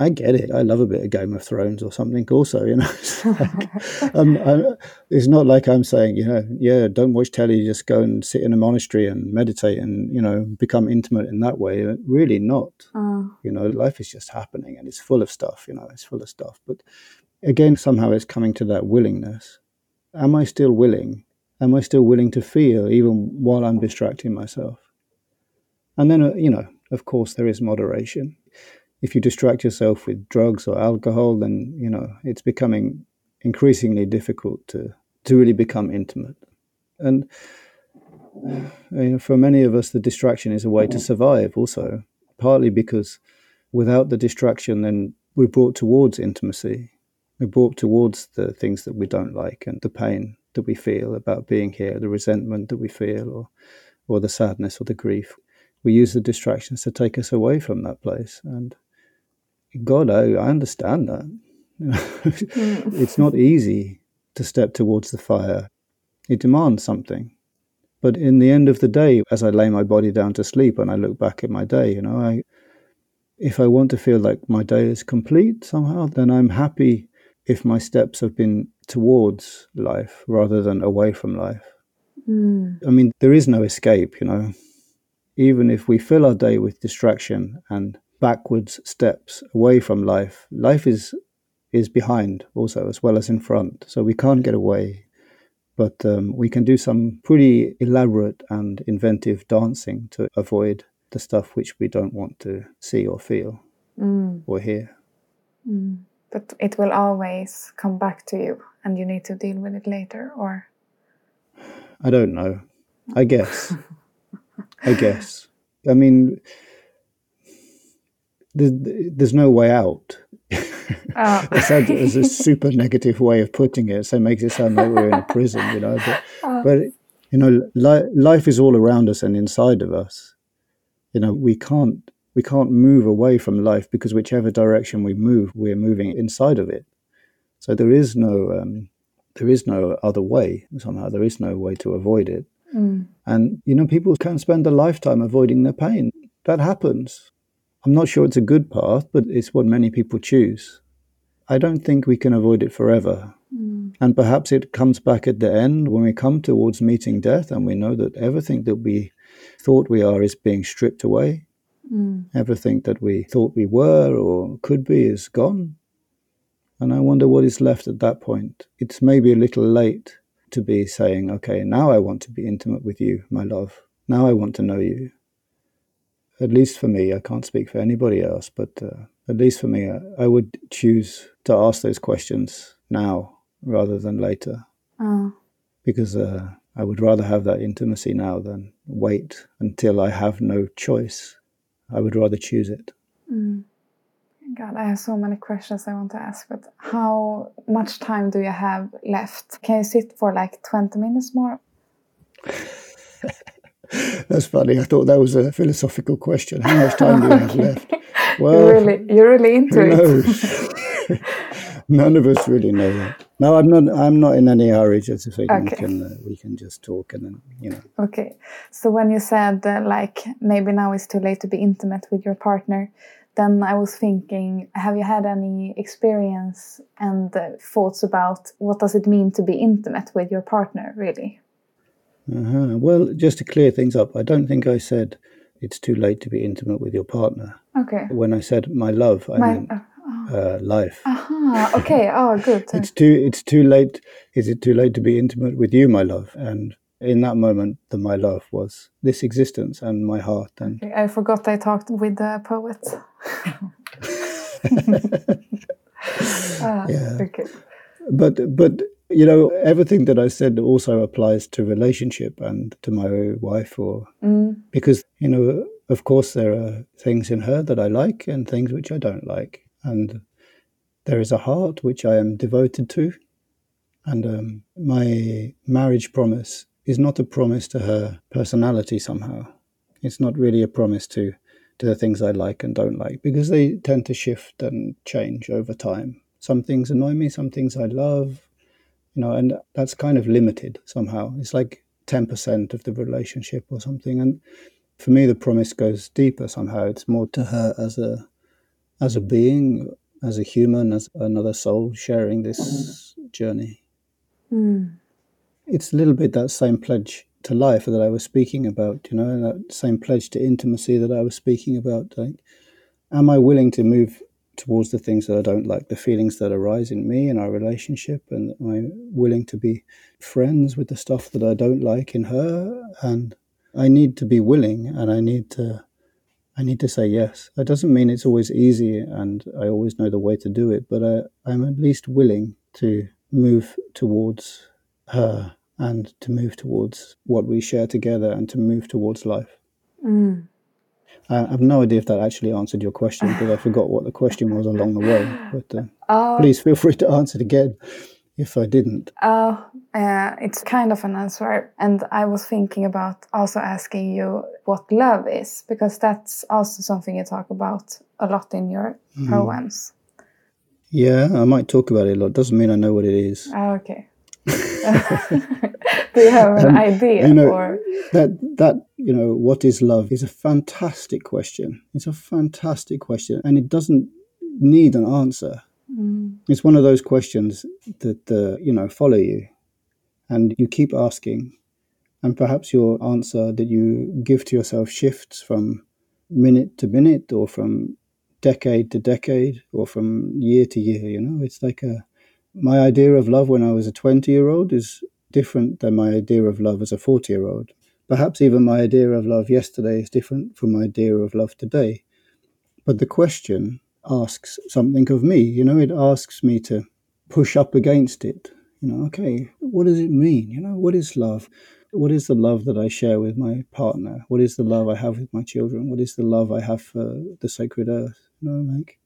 I get it. I love a bit of Game of Thrones or something. Also, you know, it's, like, I'm, I'm, it's not like I'm saying, you know, yeah, don't watch telly. Just go and sit in a monastery and meditate and you know become intimate in that way. Really, not. Oh. You know, life is just happening and it's full of stuff. You know, it's full of stuff. But again, somehow it's coming to that willingness. Am I still willing? Am I still willing to feel even while I'm distracting myself? And then, uh, you know, of course, there is moderation if you distract yourself with drugs or alcohol, then you know it's becoming increasingly difficult to to really become intimate. And you know, for many of us, the distraction is a way to survive. Also, partly because without the distraction, then we're brought towards intimacy. We're brought towards the things that we don't like and the pain that we feel about being here, the resentment that we feel, or or the sadness or the grief. We use the distractions to take us away from that place, and God, I, I understand that. it's not easy to step towards the fire. It demands something. But in the end of the day, as I lay my body down to sleep and I look back at my day, you know, I, if I want to feel like my day is complete somehow, then I'm happy if my steps have been towards life rather than away from life. Mm. I mean, there is no escape, you know. Even if we fill our day with distraction and backwards steps away from life. Life is is behind also as well as in front, so we can't get away. But um, we can do some pretty elaborate and inventive dancing to avoid the stuff which we don't want to see or feel mm. or hear. Mm. But it will always come back to you, and you need to deal with it later, or I don't know. I guess. I guess. I mean, there's, there's no way out. Oh. it's, a super negative way of putting it. So it makes it sound like we're in a prison, you know. But, oh. but you know, li- life is all around us and inside of us. You know, we can't we can't move away from life because whichever direction we move, we're moving inside of it. So there is no um, there is no other way. Somehow there is no way to avoid it. Mm. And you know, people can spend a lifetime avoiding their pain. That happens. I'm not sure it's a good path, but it's what many people choose. I don't think we can avoid it forever. Mm. And perhaps it comes back at the end when we come towards meeting death and we know that everything that we thought we are is being stripped away. Mm. Everything that we thought we were or could be is gone. And I wonder what is left at that point. It's maybe a little late to be saying, okay, now I want to be intimate with you, my love. Now I want to know you at least for me, I can't speak for anybody else, but uh, at least for me, I, I, would choose to ask those questions now rather than later. Oh. Because uh, I would rather have that intimacy now than wait until I have no choice. I would rather choose it. Mm. God, I have so many questions I want to ask, but how much time do you have left? Can you sit for like 20 minutes more? That's funny. I thought that was a philosophical question. How much time do you have left? Well, you're really, you're really into it. None of us really know that. No, I'm not. I'm not in any hurry. Just to think okay. we can uh, we can just talk and then you know. Okay, so when you said uh, like maybe now it's too late to be intimate with your partner, then I was thinking, have you had any experience and uh, thoughts about what does it mean to be intimate with your partner, really? Uh-huh. Well, just to clear things up, I don't think I said it's too late to be intimate with your partner. Okay. When I said my love, I my, meant uh, oh. uh, life. Aha. Okay. Oh, good. it's too. It's too late. Is it too late to be intimate with you, my love? And in that moment, the my love was this existence and my heart. And okay. I forgot I talked with the poet. ah, yeah. Okay. But but you know everything that I said also applies to relationship and to my wife or mm. because you know of course there are things in her that I like and things which I don't like. And there is a heart which I am devoted to. And um, my marriage promise is not a promise to her personality somehow. It's not really a promise to to the things I like and don't like because they tend to shift and change over time. Some things annoy me some things I love you know, and that's kind of limited somehow. It's like 10% of the relationship or something. And for me, the promise goes deeper somehow. It's more to her as a, as a being, as a human, as another soul sharing this journey. Mm. It's a little bit that same pledge to life that I was speaking about, you know, that same pledge to intimacy that I was speaking about. Like, am I willing to move towards the things that I don't like, the feelings that arise in me and our relationship, and I'm willing to be friends with the stuff that I don't like in her. And I need to be willing, and I need to, I need to say yes. That doesn't mean it's always easy, and I always know the way to do it, but I, I'm at least willing to move towards her and to move towards what we share together and to move towards life. Mm. I have no idea if that actually answered your question because I forgot what the question was along the way. But uh, uh, please feel free to answer it again if I didn't. Oh, uh, it's kind of an answer. And I was thinking about also asking you what love is because that's also something you talk about a lot in your mm. poems. Yeah, I might talk about it a lot. Doesn't mean I know what it is. Oh, okay. Do you have an um, idea? You know, or? That that you know, what is love is a fantastic question. It's a fantastic question, and it doesn't need an answer. Mm. It's one of those questions that uh, you know follow you, and you keep asking, and perhaps your answer that you give to yourself shifts from minute to minute, or from decade to decade, or from year to year. You know, it's like a my idea of love when I was a 20 year old is different than my idea of love as a 40 year old. Perhaps even my idea of love yesterday is different from my idea of love today. But the question asks something of me. You know, it asks me to push up against it. You know, okay, what does it mean? You know, what is love? What is the love that I share with my partner? What is the love I have with my children? What is the love I have for the sacred earth? You know, like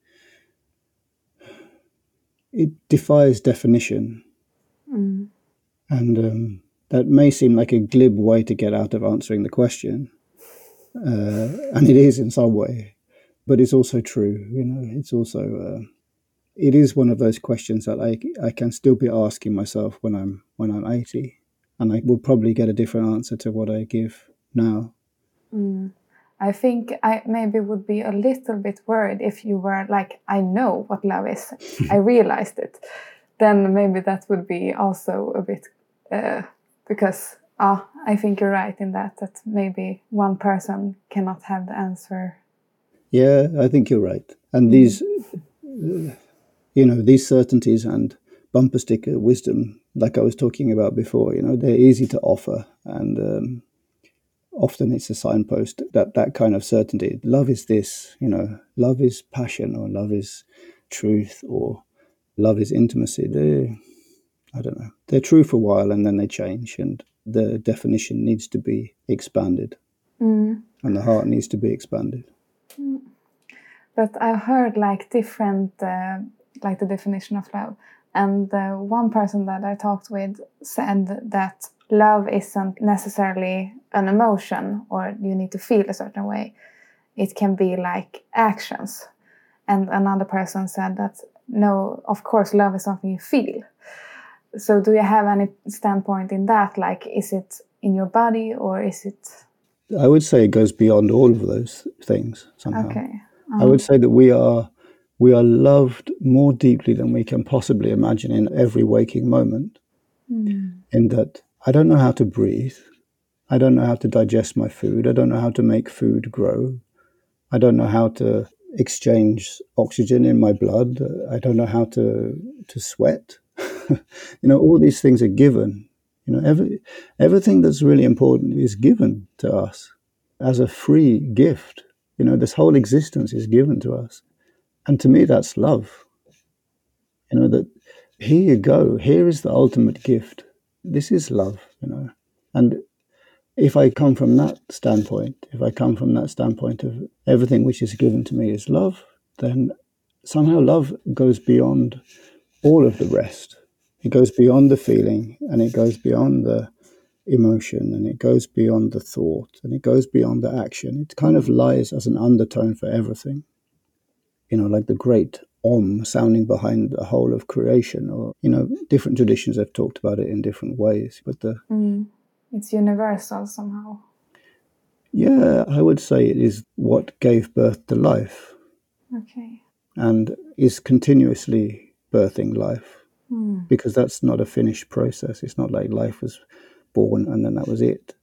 it defies definition. Mm. And um, that may seem like a glib way to get out of answering the question. Uh, and it is in some way, but it's also true. You know, it's also, uh, it is one of those questions that I, I can still be asking myself when I'm, when I'm 80. And I will probably get a different answer to what I give now. Mm. I think I maybe would be a little bit worried if you were like, I know what love is, I realized it. Then maybe that would be also a bit uh, because uh, I think you're right in that that maybe one person cannot have the answer. Yeah, I think you're right. And these, uh, you know, these certainties and bumper sticker wisdom, like I was talking about before, you know, they're easy to offer and. Um, often it's a signpost that that kind of certainty love is this you know love is passion or love is truth or love is intimacy they, I don't know. They're true for a while and then they change, and the definition needs to be expanded, Mm. and the heart needs to be expanded. But I've heard like different, uh, like the definition of love. And uh, one person that I talked with said that love isn't necessarily an emotion or you need to feel a certain way. It can be like actions. And another person said that no, of course, love is something you feel. So, do you have any standpoint in that? Like, is it in your body or is it I would say it goes beyond all of those things somehow. okay? I would say that we are we are loved more deeply than we can possibly imagine in every waking moment. Mm. In that I don't know how to breathe, I don't know how to digest my food, I don't know how to make food grow, I don't know how to exchange oxygen in my blood, I don't know how to to sweat. you know, all these things are given. You know, every, everything that's really important is given to us as a free gift. You know, this whole existence is given to us. And to me, that's love. You know, that here you go, here is the ultimate gift. This is love, you know. And if I come from that standpoint, if I come from that standpoint of everything which is given to me is love, then somehow love goes beyond all of the rest. It goes beyond the feeling and it goes beyond the emotion and it goes beyond the thought and it goes beyond the action. It kind of lies as an undertone for everything. You know, like the great om sounding behind the whole of creation, or, you know, different traditions have talked about it in different ways. But the, Mm. It's universal somehow. yeah, I would say it is what gave birth to life Okay. and is continuously birthing life. Mm. because that's not a finished process. It's not like life was born and then that was it.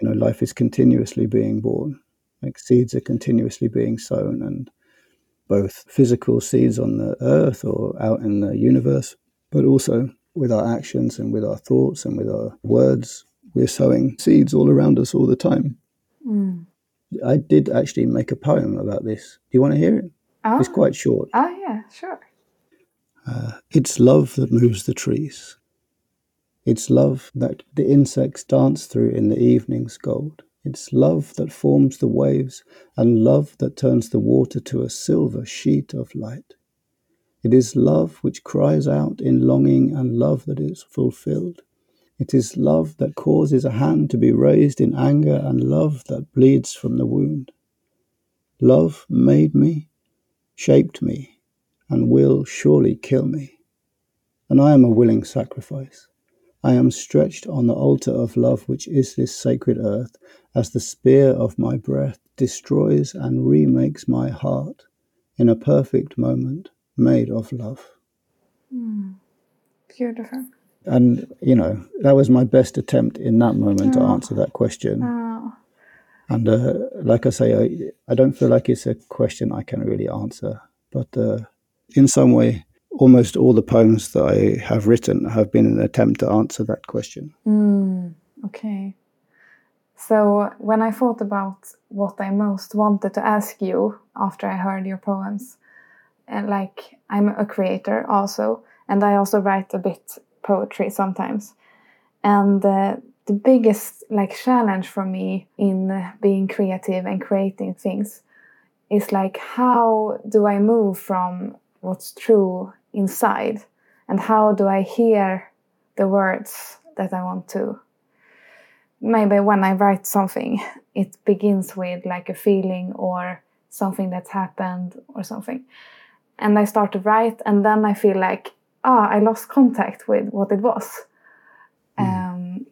You know, life is continuously being born. Like seeds are continuously being sown, and both physical seeds on the earth or out in the universe, but also with our actions and with our thoughts and with our words, we're sowing seeds all around us all the time. Mm. I did actually make a poem about this. Do you want to hear it? Ah. It's quite short. ah, yeah, sure. Uh, it's love that moves the trees. It's love that the insects dance through in the evening's gold. It's love that forms the waves and love that turns the water to a silver sheet of light. It is love which cries out in longing and love that is fulfilled. It is love that causes a hand to be raised in anger and love that bleeds from the wound. Love made me, shaped me, and will surely kill me. And I am a willing sacrifice. I am stretched on the altar of love, which is this sacred earth, as the spear of my breath destroys and remakes my heart in a perfect moment made of love. Beautiful. And, you know, that was my best attempt in that moment to answer that question. Oh, And uh, like I say, I, I don't feel like it's a question I can really answer. But uh, in some way, almost all the poems that I have written have been an attempt to answer that question. mm, okay. So when I thought about what I most wanted to ask you after I heard your poems, and like I'm a creator also, and I also write a bit poetry sometimes, and uh, the biggest like challenge for me in being creative and creating things is like how do I move from what's true inside? And how do I hear the words that I want to? Maybe when I write something it begins with like a feeling or something that's happened or something. And I start to write and then I feel like ah I lost contact with what it was. Um,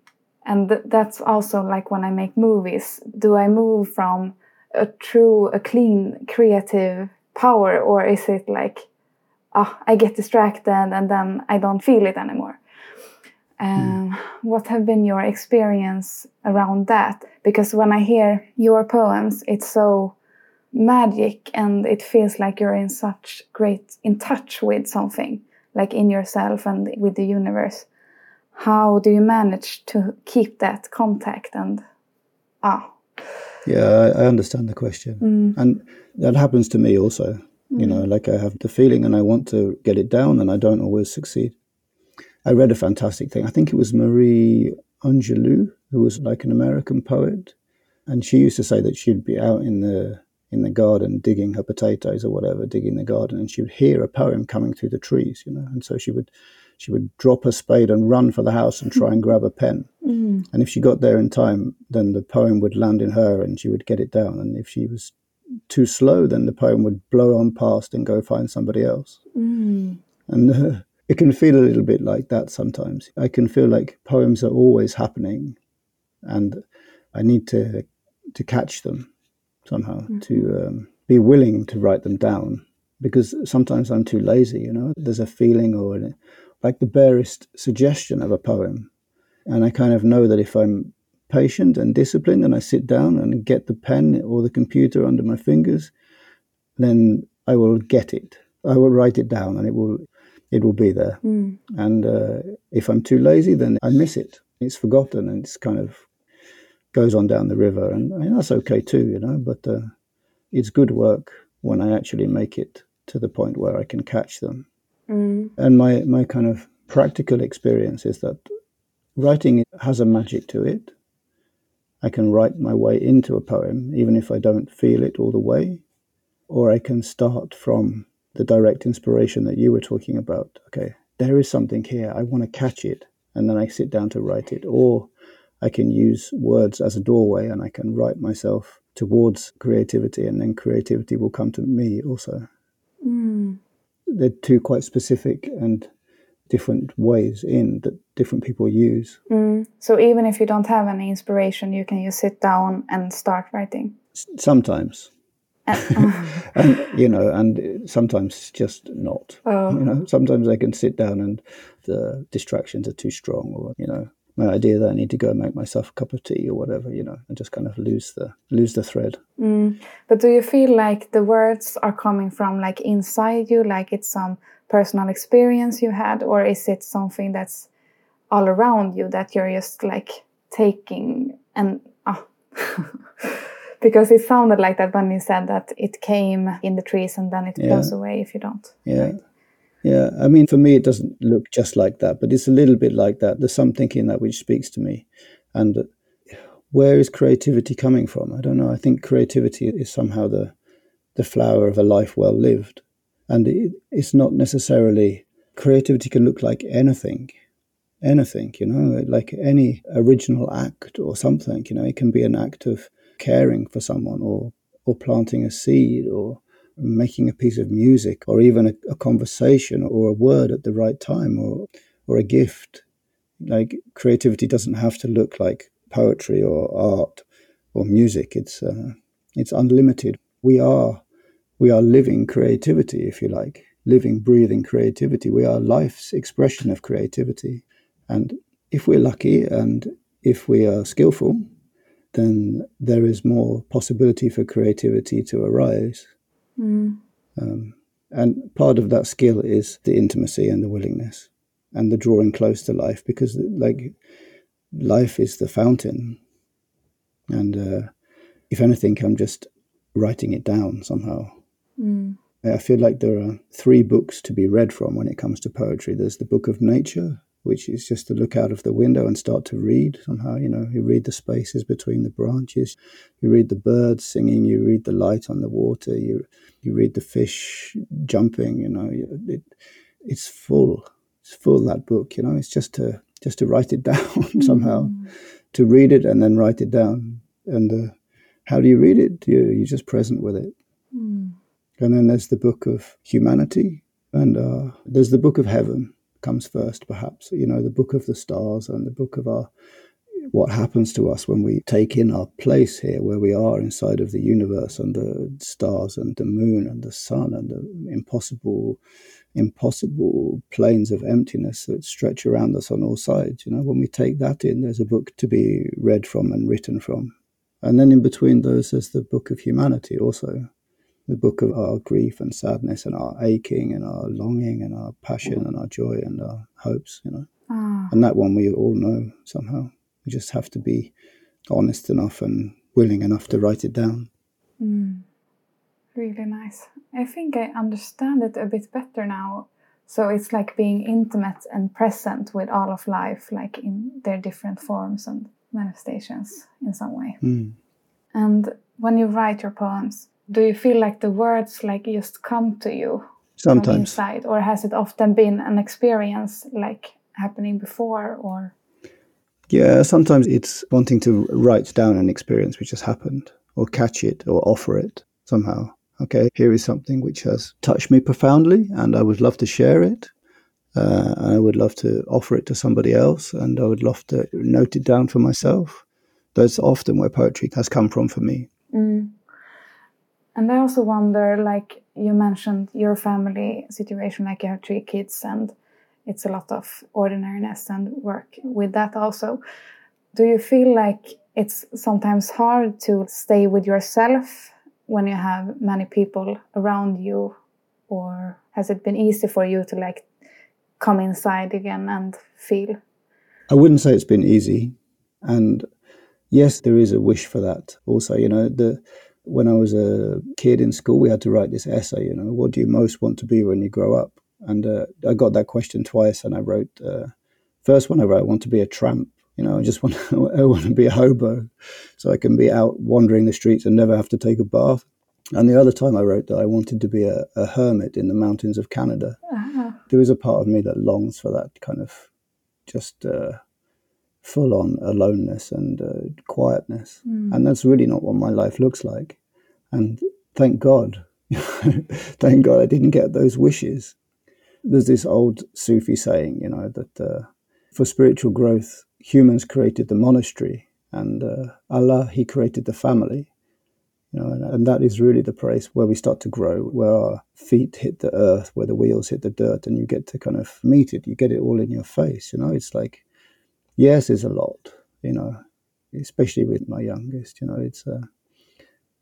and th- that's also like when I make movies do I move from a true a clean creative power or is it like ah I get distracted and then I don't feel it anymore. Um, what have been your experience around that? Because when I hear your poems it's so magic and it feels like you're in such great in touch with something like in yourself and with the universe. How do you manage to keep that contact and ah. Yeah, I, I understand the question. And that happens to me also. You know, like I have the feeling and I want to get it down and I don't always succeed. I read a fantastic thing. I think it was Maya Angelou, who was like an American poet, and she used to say that she'd be out in the in the garden digging her potatoes or whatever, digging the garden, and she would hear a poem coming through the trees, you know, and so she would she would drop her spade and run for the house and try and grab a pen. Mm. And if she got there in time, then the poem would land in her and she would get it down. And if she was too slow, then the poem would blow on past and go find somebody else. Mm. And uh, it can feel a little bit like that sometimes. I can feel like poems are always happening, and I need to to catch them somehow Mm-hmm. to um, be willing to write them down because sometimes I'm too lazy. You know, there's a feeling or an, like the barest suggestion of a poem, and I kind of know that if I'm patient and disciplined and I sit down and get the pen or the computer under my fingers, then I will get it. I will write it down and it will it will be there. Mm. And uh, if I'm too lazy, then I miss it. It's forgotten and it's kind of goes on down the river, and I mean, that's okay too, you know. But uh, it's good work when I actually make it to the point where I can catch them. Mm. And my my kind of practical experience is that writing has a magic to it. I can write my way into a poem, even if I don't feel it all the way, or I can start from the direct inspiration that you were talking about. Okay, there is something here. I want to catch it, and then I sit down to write it. Or I can use words as a doorway, and I can write myself towards creativity, and then creativity will come to me also. Mm. They're two quite specific and different ways in that different people use. Mm. So even if you don't have any inspiration, you can just sit down and start writing. S- Sometimes, And, you know, and sometimes just not. oh. You know, sometimes I can sit down and the distractions are too strong, or you know, my idea that I need to go and make myself a cup of tea or whatever. You know, and just kind of lose the lose the thread. Mm. But do you feel like the words are coming from like inside you, like it's some personal experience you had, or is it something that's all around you that you're just like taking and ah? because it sounded like that when you said that it came in the trees and then it Yeah. goes away if you don't. Yeah. Yeah. I mean, for me, it doesn't look just like that, but it's a little bit like that. There's something in that which speaks to me. And where is creativity coming from? I don't know. I think creativity is somehow the, the flower of a life well lived. And it, it's not necessarily, creativity can look like anything. Anything, you know, like any original act or something, you know, it can be an act of caring for someone or, or planting a seed or making a piece of music or even a, a conversation or a word at the right time or or a gift. Like creativity doesn't have to look like poetry or art or music. It's uh, it's unlimited. We are we are living creativity if you like. Living breathing creativity. We are life's expression of creativity. And if we're lucky and if we are skillful then there is more possibility for creativity to arise Mm. um, and part of that skill is the intimacy and the willingness and the drawing close to life because, like, life is the fountain. And uh, if anything, I'm just writing it down somehow. Mm. I feel like there are three books to be read from when it comes to poetry. There's the book of nature, which is just to look out of the window and start to read somehow. You know, you read the spaces between the branches, you read the birds singing, you read the light on the water, you you read the fish jumping. You know, it, it's full. It's full that book. You know, it's just to just to write it down somehow, to read it and then write it down. And uh, how do you read it? You you're just present with it. Mm. And then there's the book of humanity, and uh, there's the book of heaven comes first, perhaps. You know, the book of the stars and the book of our what happens to us when we take in our place here, where we are inside of the universe and the stars and the moon and the sun and the impossible, impossible planes of emptiness that stretch around us on all sides. You know, when we take that in, there's a book to be read from and written from. And then in between those, there's the book of humanity also the book of our grief and sadness and our aching and our longing and our passion and our joy and our hopes, you know. Ah. And that one we all know somehow. We just have to be honest enough and willing enough to write it down. Mm. Really nice. I think I understand it a bit better now So it's like being intimate and present with all of life, like in their different forms and manifestations in some way. Mm. And when you write your poems, do you feel like the words like just come to you from Sometimes. inside, or has it often been an experience like happening before, or Yeah, sometimes it's wanting to write down an experience which has happened, or catch it, or offer it somehow. Okay, here is something which has touched me profoundly, and I would love to share it. Uh, and I would love to offer it to somebody else, and I would love to note it down for myself. That's often where poetry has come from for me. Mm. And I also wonder, like you mentioned, your family situation, like you have three kids, and it's a lot of ordinariness and work with that also. Do you feel like it's sometimes hard to stay with yourself when you have many people around you, or has it been easy for you to like come inside again and feel? I wouldn't say it's been easy, and yes, there is a wish for that. Also, you know, the when I was a kid in school, we had to write this essay. You know, what do you most want to be when you grow up? And uh, I got that question twice, and I wrote uh, first one I wrote, I want to be a tramp. You know, I just want to, I want to be a hobo, so I can be out wandering the streets and never have to take a bath. And the other time I wrote that I wanted to be a, a hermit in the mountains of Canada. Ah, There is a part of me that longs for that kind of just uh, full on aloneness and uh, quietness. And that's really not what my life looks like. And thank God, thank God I didn't get those wishes. There's this old Sufi saying, you know, that uh, for spiritual growth, humans created the monastery and uh, Allah, He created the family. You know, and, and that is really the place where we start to grow, where our feet hit the earth, where the wheels hit the dirt, and you get to kind of meet it. You get it all in your face. You know, it's like, yes, is a lot. You know, especially with my youngest. You know, it's uh,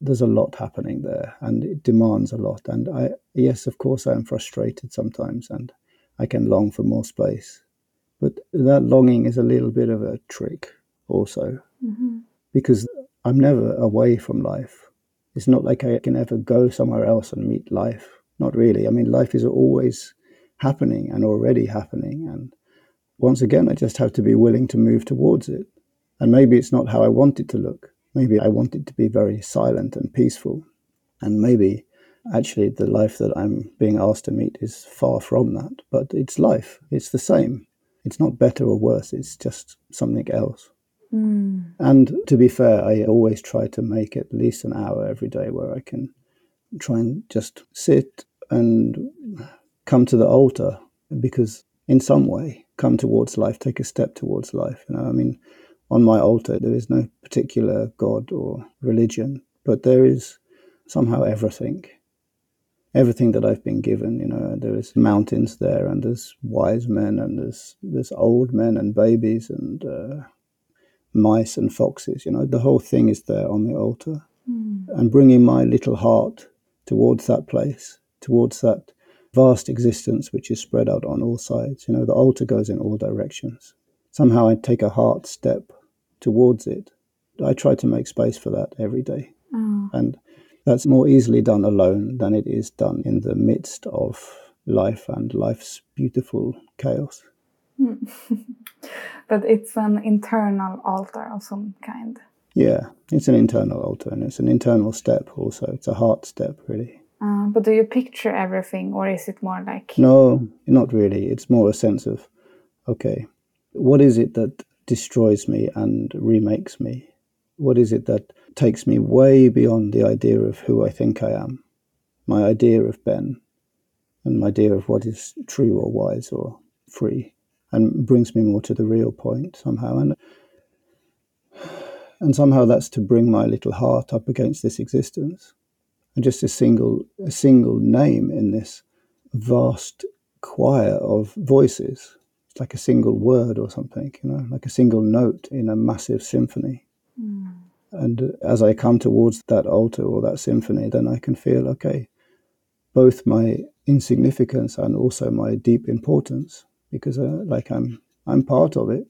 there's a lot happening there, and it demands a lot. And I, yes, of course, I am frustrated sometimes, and I can long for more space. But that longing is a little bit of a trick, also, because I'm never away from life. It's not like I can ever go somewhere else and meet life. Not really. I mean, life is always happening and already happening. And once again, I just have to be willing to move towards it. And maybe it's not how I want it to look. Maybe I want it to be very silent and peaceful. And maybe actually the life that I'm being asked to meet is far from that. But it's life, it's the same. It's not better or worse, it's just something else. Hmm. And to be fair, I always try to make at least an hour every day where I can try and just sit and come to the altar because in some way come towards life, take a step towards life. You know, I mean, on my altar there is no particular god or religion, but there is somehow everything. Everything that I've been given, you know, there is mountains there, and there's wise men, and there's there's old men and babies, and uh, mice and foxes. You know, the whole thing is there on the altar. And bringing my little heart towards that place, towards that vast existence which is spread out on all sides. You know, the altar goes in all directions. Somehow I take a heart step towards it. I try to make space for that every day. Oh. And that's more easily done alone than it is done in the midst of life and life's beautiful chaos. Hmm. but it's an internal altar of some kind. Yeah, it's an internal altar and it's an internal step also. It's a heart step, really. Uh, but do you picture everything, or is it more like No, not really. It's more a sense of, okay, what is it that destroys me and remakes me? What is it that takes me way beyond the idea of who I think I am, my idea of Ben, and my idea of what is true or wise or free, and brings me more to the real point somehow. And and somehow that's to bring my little heart up against this existence, and just a single a single name in this vast choir of voices. It's like a single word or something, you know, like a single note in a massive symphony. And as I come towards that altar or that symphony, then I can feel, okay, both my insignificance and also my deep importance, because uh, like I'm, I'm part of it,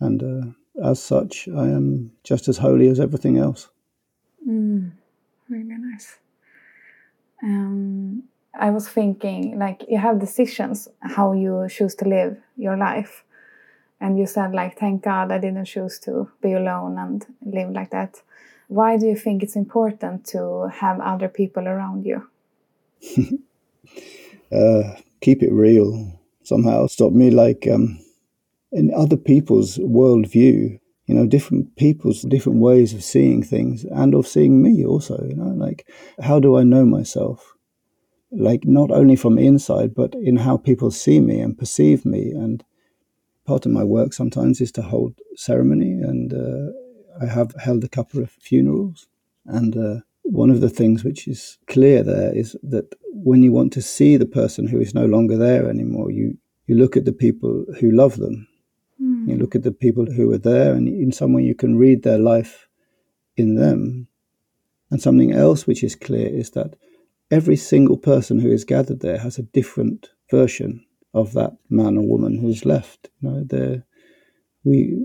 and uh, as such, I am just as holy as everything else. Really nice? Um, I was thinking like you have decisions how you choose to live your life. And you said like thank God I didn't choose to be alone and live like that. Why do you think it's important to have other people around you? uh, keep it real somehow. Stop me like um, in other people's worldview you know different people's different ways of seeing things and of seeing me also you know like how do i know myself? Like not only from inside but in how people see me and perceive me. And part of my work sometimes is to hold ceremony and uh, i have held a couple of funerals. And uh, one of the things which is clear there is that when you want to see the person who is no longer there anymore you you look at the people who love them mm. you look at the people who are there and in some way you can read their life in them and something else which is clear is that every single person who is gathered there has a different version of that man or woman who's left. You know, we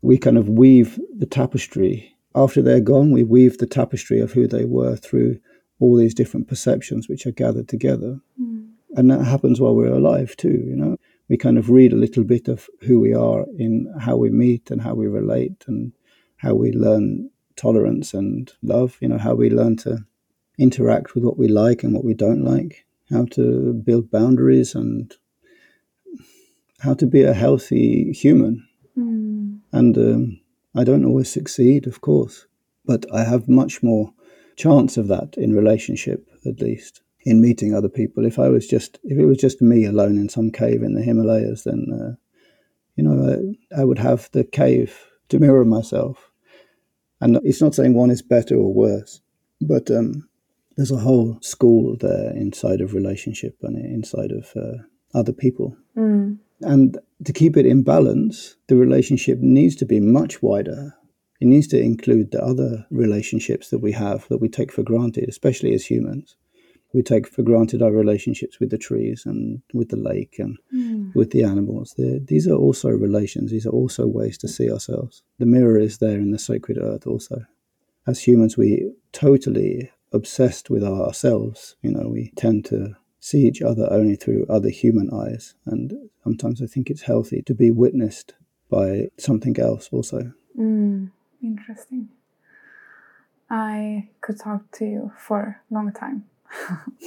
we kind of weave the tapestry after they're gone. We weave the tapestry of who they were through all these different perceptions which are gathered together, mm. and that happens while we're alive too. You know, we kind of read a little bit of who we are in how we meet and how we relate and how we learn tolerance and love. You know, how we learn to interact with what we like and what we don't like, how to build boundaries and how to be a healthy human. Mm. And um, I don't always succeed, of course, but I have much more chance of that in relationship, at least in meeting other people. If I was just, if it was just me alone in some cave in the Himalayas, then uh, you know I, I would have the cave to mirror myself. And it's not saying one is better or worse, but um, there's a whole school there inside of relationship and inside of uh, other people. Mm. And to keep it in balance, the relationship needs to be much wider. It needs to include the other relationships that we have that we take for granted, especially as humans. We take for granted our relationships with the trees and with the lake and mm. with the animals. They're, these are also relations. These are also ways to see ourselves. The mirror is there in the sacred earth also. As humans, we totally obsessed with ourselves. You know, we tend to see each other only through other human eyes. And sometimes I think it's healthy to be witnessed by something else also. Mm, interesting. I could talk to you for a long time.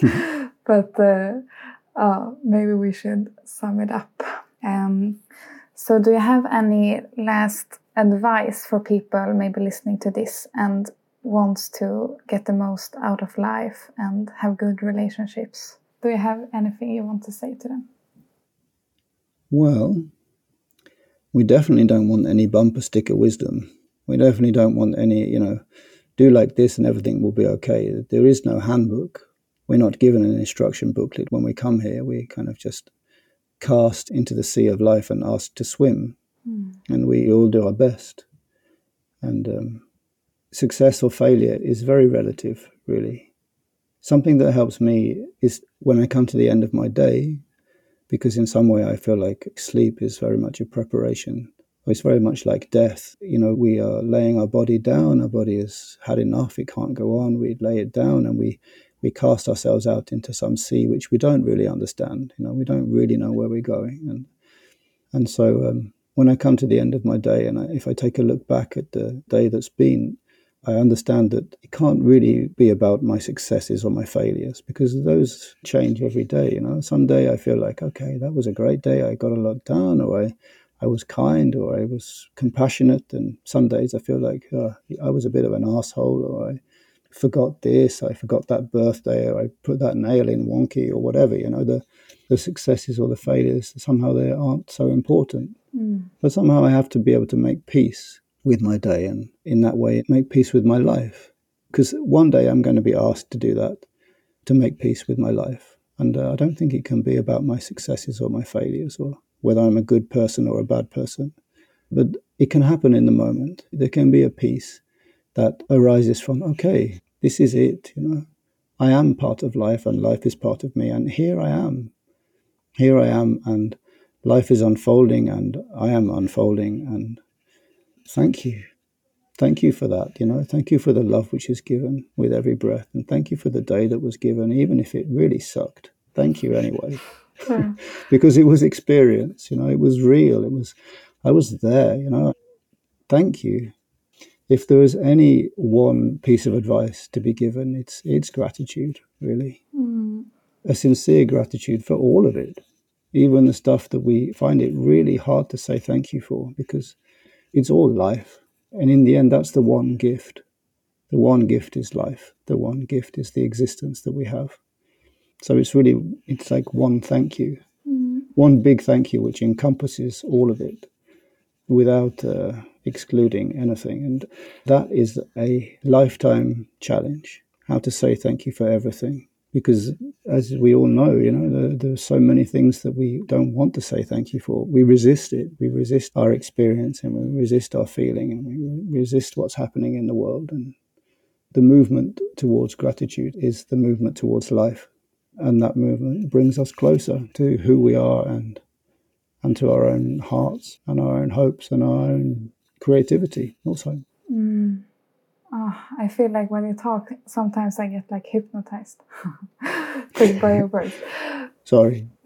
but uh, uh, maybe we should sum it up. Um, so, do you have any last advice for people maybe listening to this and wants to get the most out of life and have good relationships. Do you have anything you want to say to them? Well, we definitely don't want any bumper sticker wisdom. We definitely don't want any, you know, do like this and everything will be okay. There is no handbook. We're not given an instruction booklet when we come here. We kind of just cast into the sea of life and asked to swim. Mm. And we all do our best. And um, success or failure is very relative, really. Something that helps me is when I come to the end of my day, because in some way I feel like sleep is very much a preparation. It's very much like death. You know, we are laying our body down, our body has had enough, it can't go on, we lay it down and we, we cast ourselves out into some sea which we don't really understand. You know, we don't really know where we're going. And and so um, when I come to the end of my day and I, if I take a look back at the day that's been, I understand that it can't really be about my successes or my failures because those change every day. You know, some day I feel like, okay, that was a great day. I got a lot done, or I, I was kind, or I was compassionate. And some days I feel like oh, I was a bit of an asshole, or I forgot this, I forgot that birthday, or I put that nail in wonky, or whatever. You know, the the successes or the failures somehow they aren't so important. Mm. But somehow I have to be able to make peace with my day and in that way make peace with my life. Because one day I'm going to be asked to do that, to make peace with my life. And uh, I don't think it can be about my successes or my failures or whether I'm a good person or a bad person. But it can happen in the moment. There can be a peace that arises from, okay, this is it, you know. I am part of life and life is part of me. And here I am. Here I am. And life is unfolding and I am unfolding. And Thank you. thank you for that. You know, thank you for the love which is given with every breath, and thank you for the day that was given, even if it really sucked. Thank you anyway, because it was experience. You know, it was real. It was, I was there. You know, thank you. If there was any one piece of advice to be given, it's it's gratitude, really, mm. a sincere gratitude for all of it, even the stuff that we find it really hard to say thank you for, because it's all life and in the end, that's the one gift. The one gift is life. The one gift is the existence that we have. So it's really, it's like one thank you, mm. one big thank you, which encompasses all of it without uh, excluding anything. And that is a lifetime challenge how to say thank you for everything because as we all know, you know, there, there, are so many things that we don't want to say thank you for. We resist it. We resist our experience and we resist our feeling and we resist what's happening in the world. And the movement towards gratitude is the movement towards life. And that movement brings us closer to who we are and and to our own hearts and our own hopes and our own creativity also. Mm. Oh, I feel like when you talk, sometimes I get like hypnotized by your words. Sorry.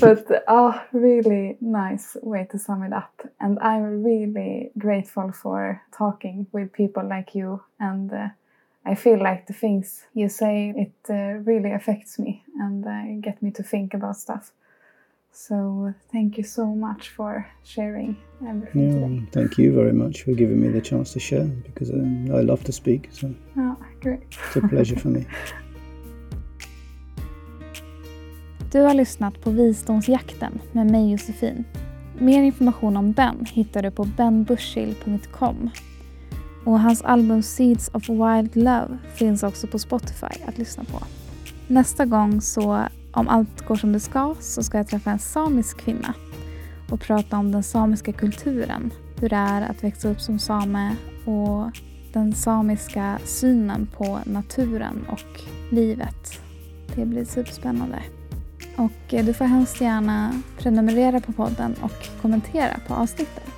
but oh, really nice way to sum it up. And I'm really grateful for talking with people like you. And uh, I feel like the things you say, it uh, really affects me and uh, get me to think about stuff. So thank you so much for sharing everything yeah, today. Thank you very much for giving me the chance to share because um, I love to speak. So oh, great. it's a pleasure for me. Du har lyssnat på Visdomsjakten med mig Josefin. Mer information om Ben hittar du på benbushil.com. Och hans album Seeds of Wild Love finns också på Spotify att lyssna på. Nästa gång så om allt går som det ska så ska jag träffa en samisk kvinna och prata om den samiska kulturen. Hur det är att växa upp som same och den samiska synen på naturen och livet. Det blir superspännande. Och eh, du får hemskt gärna prenumerera på podden och kommentera på avsnittet.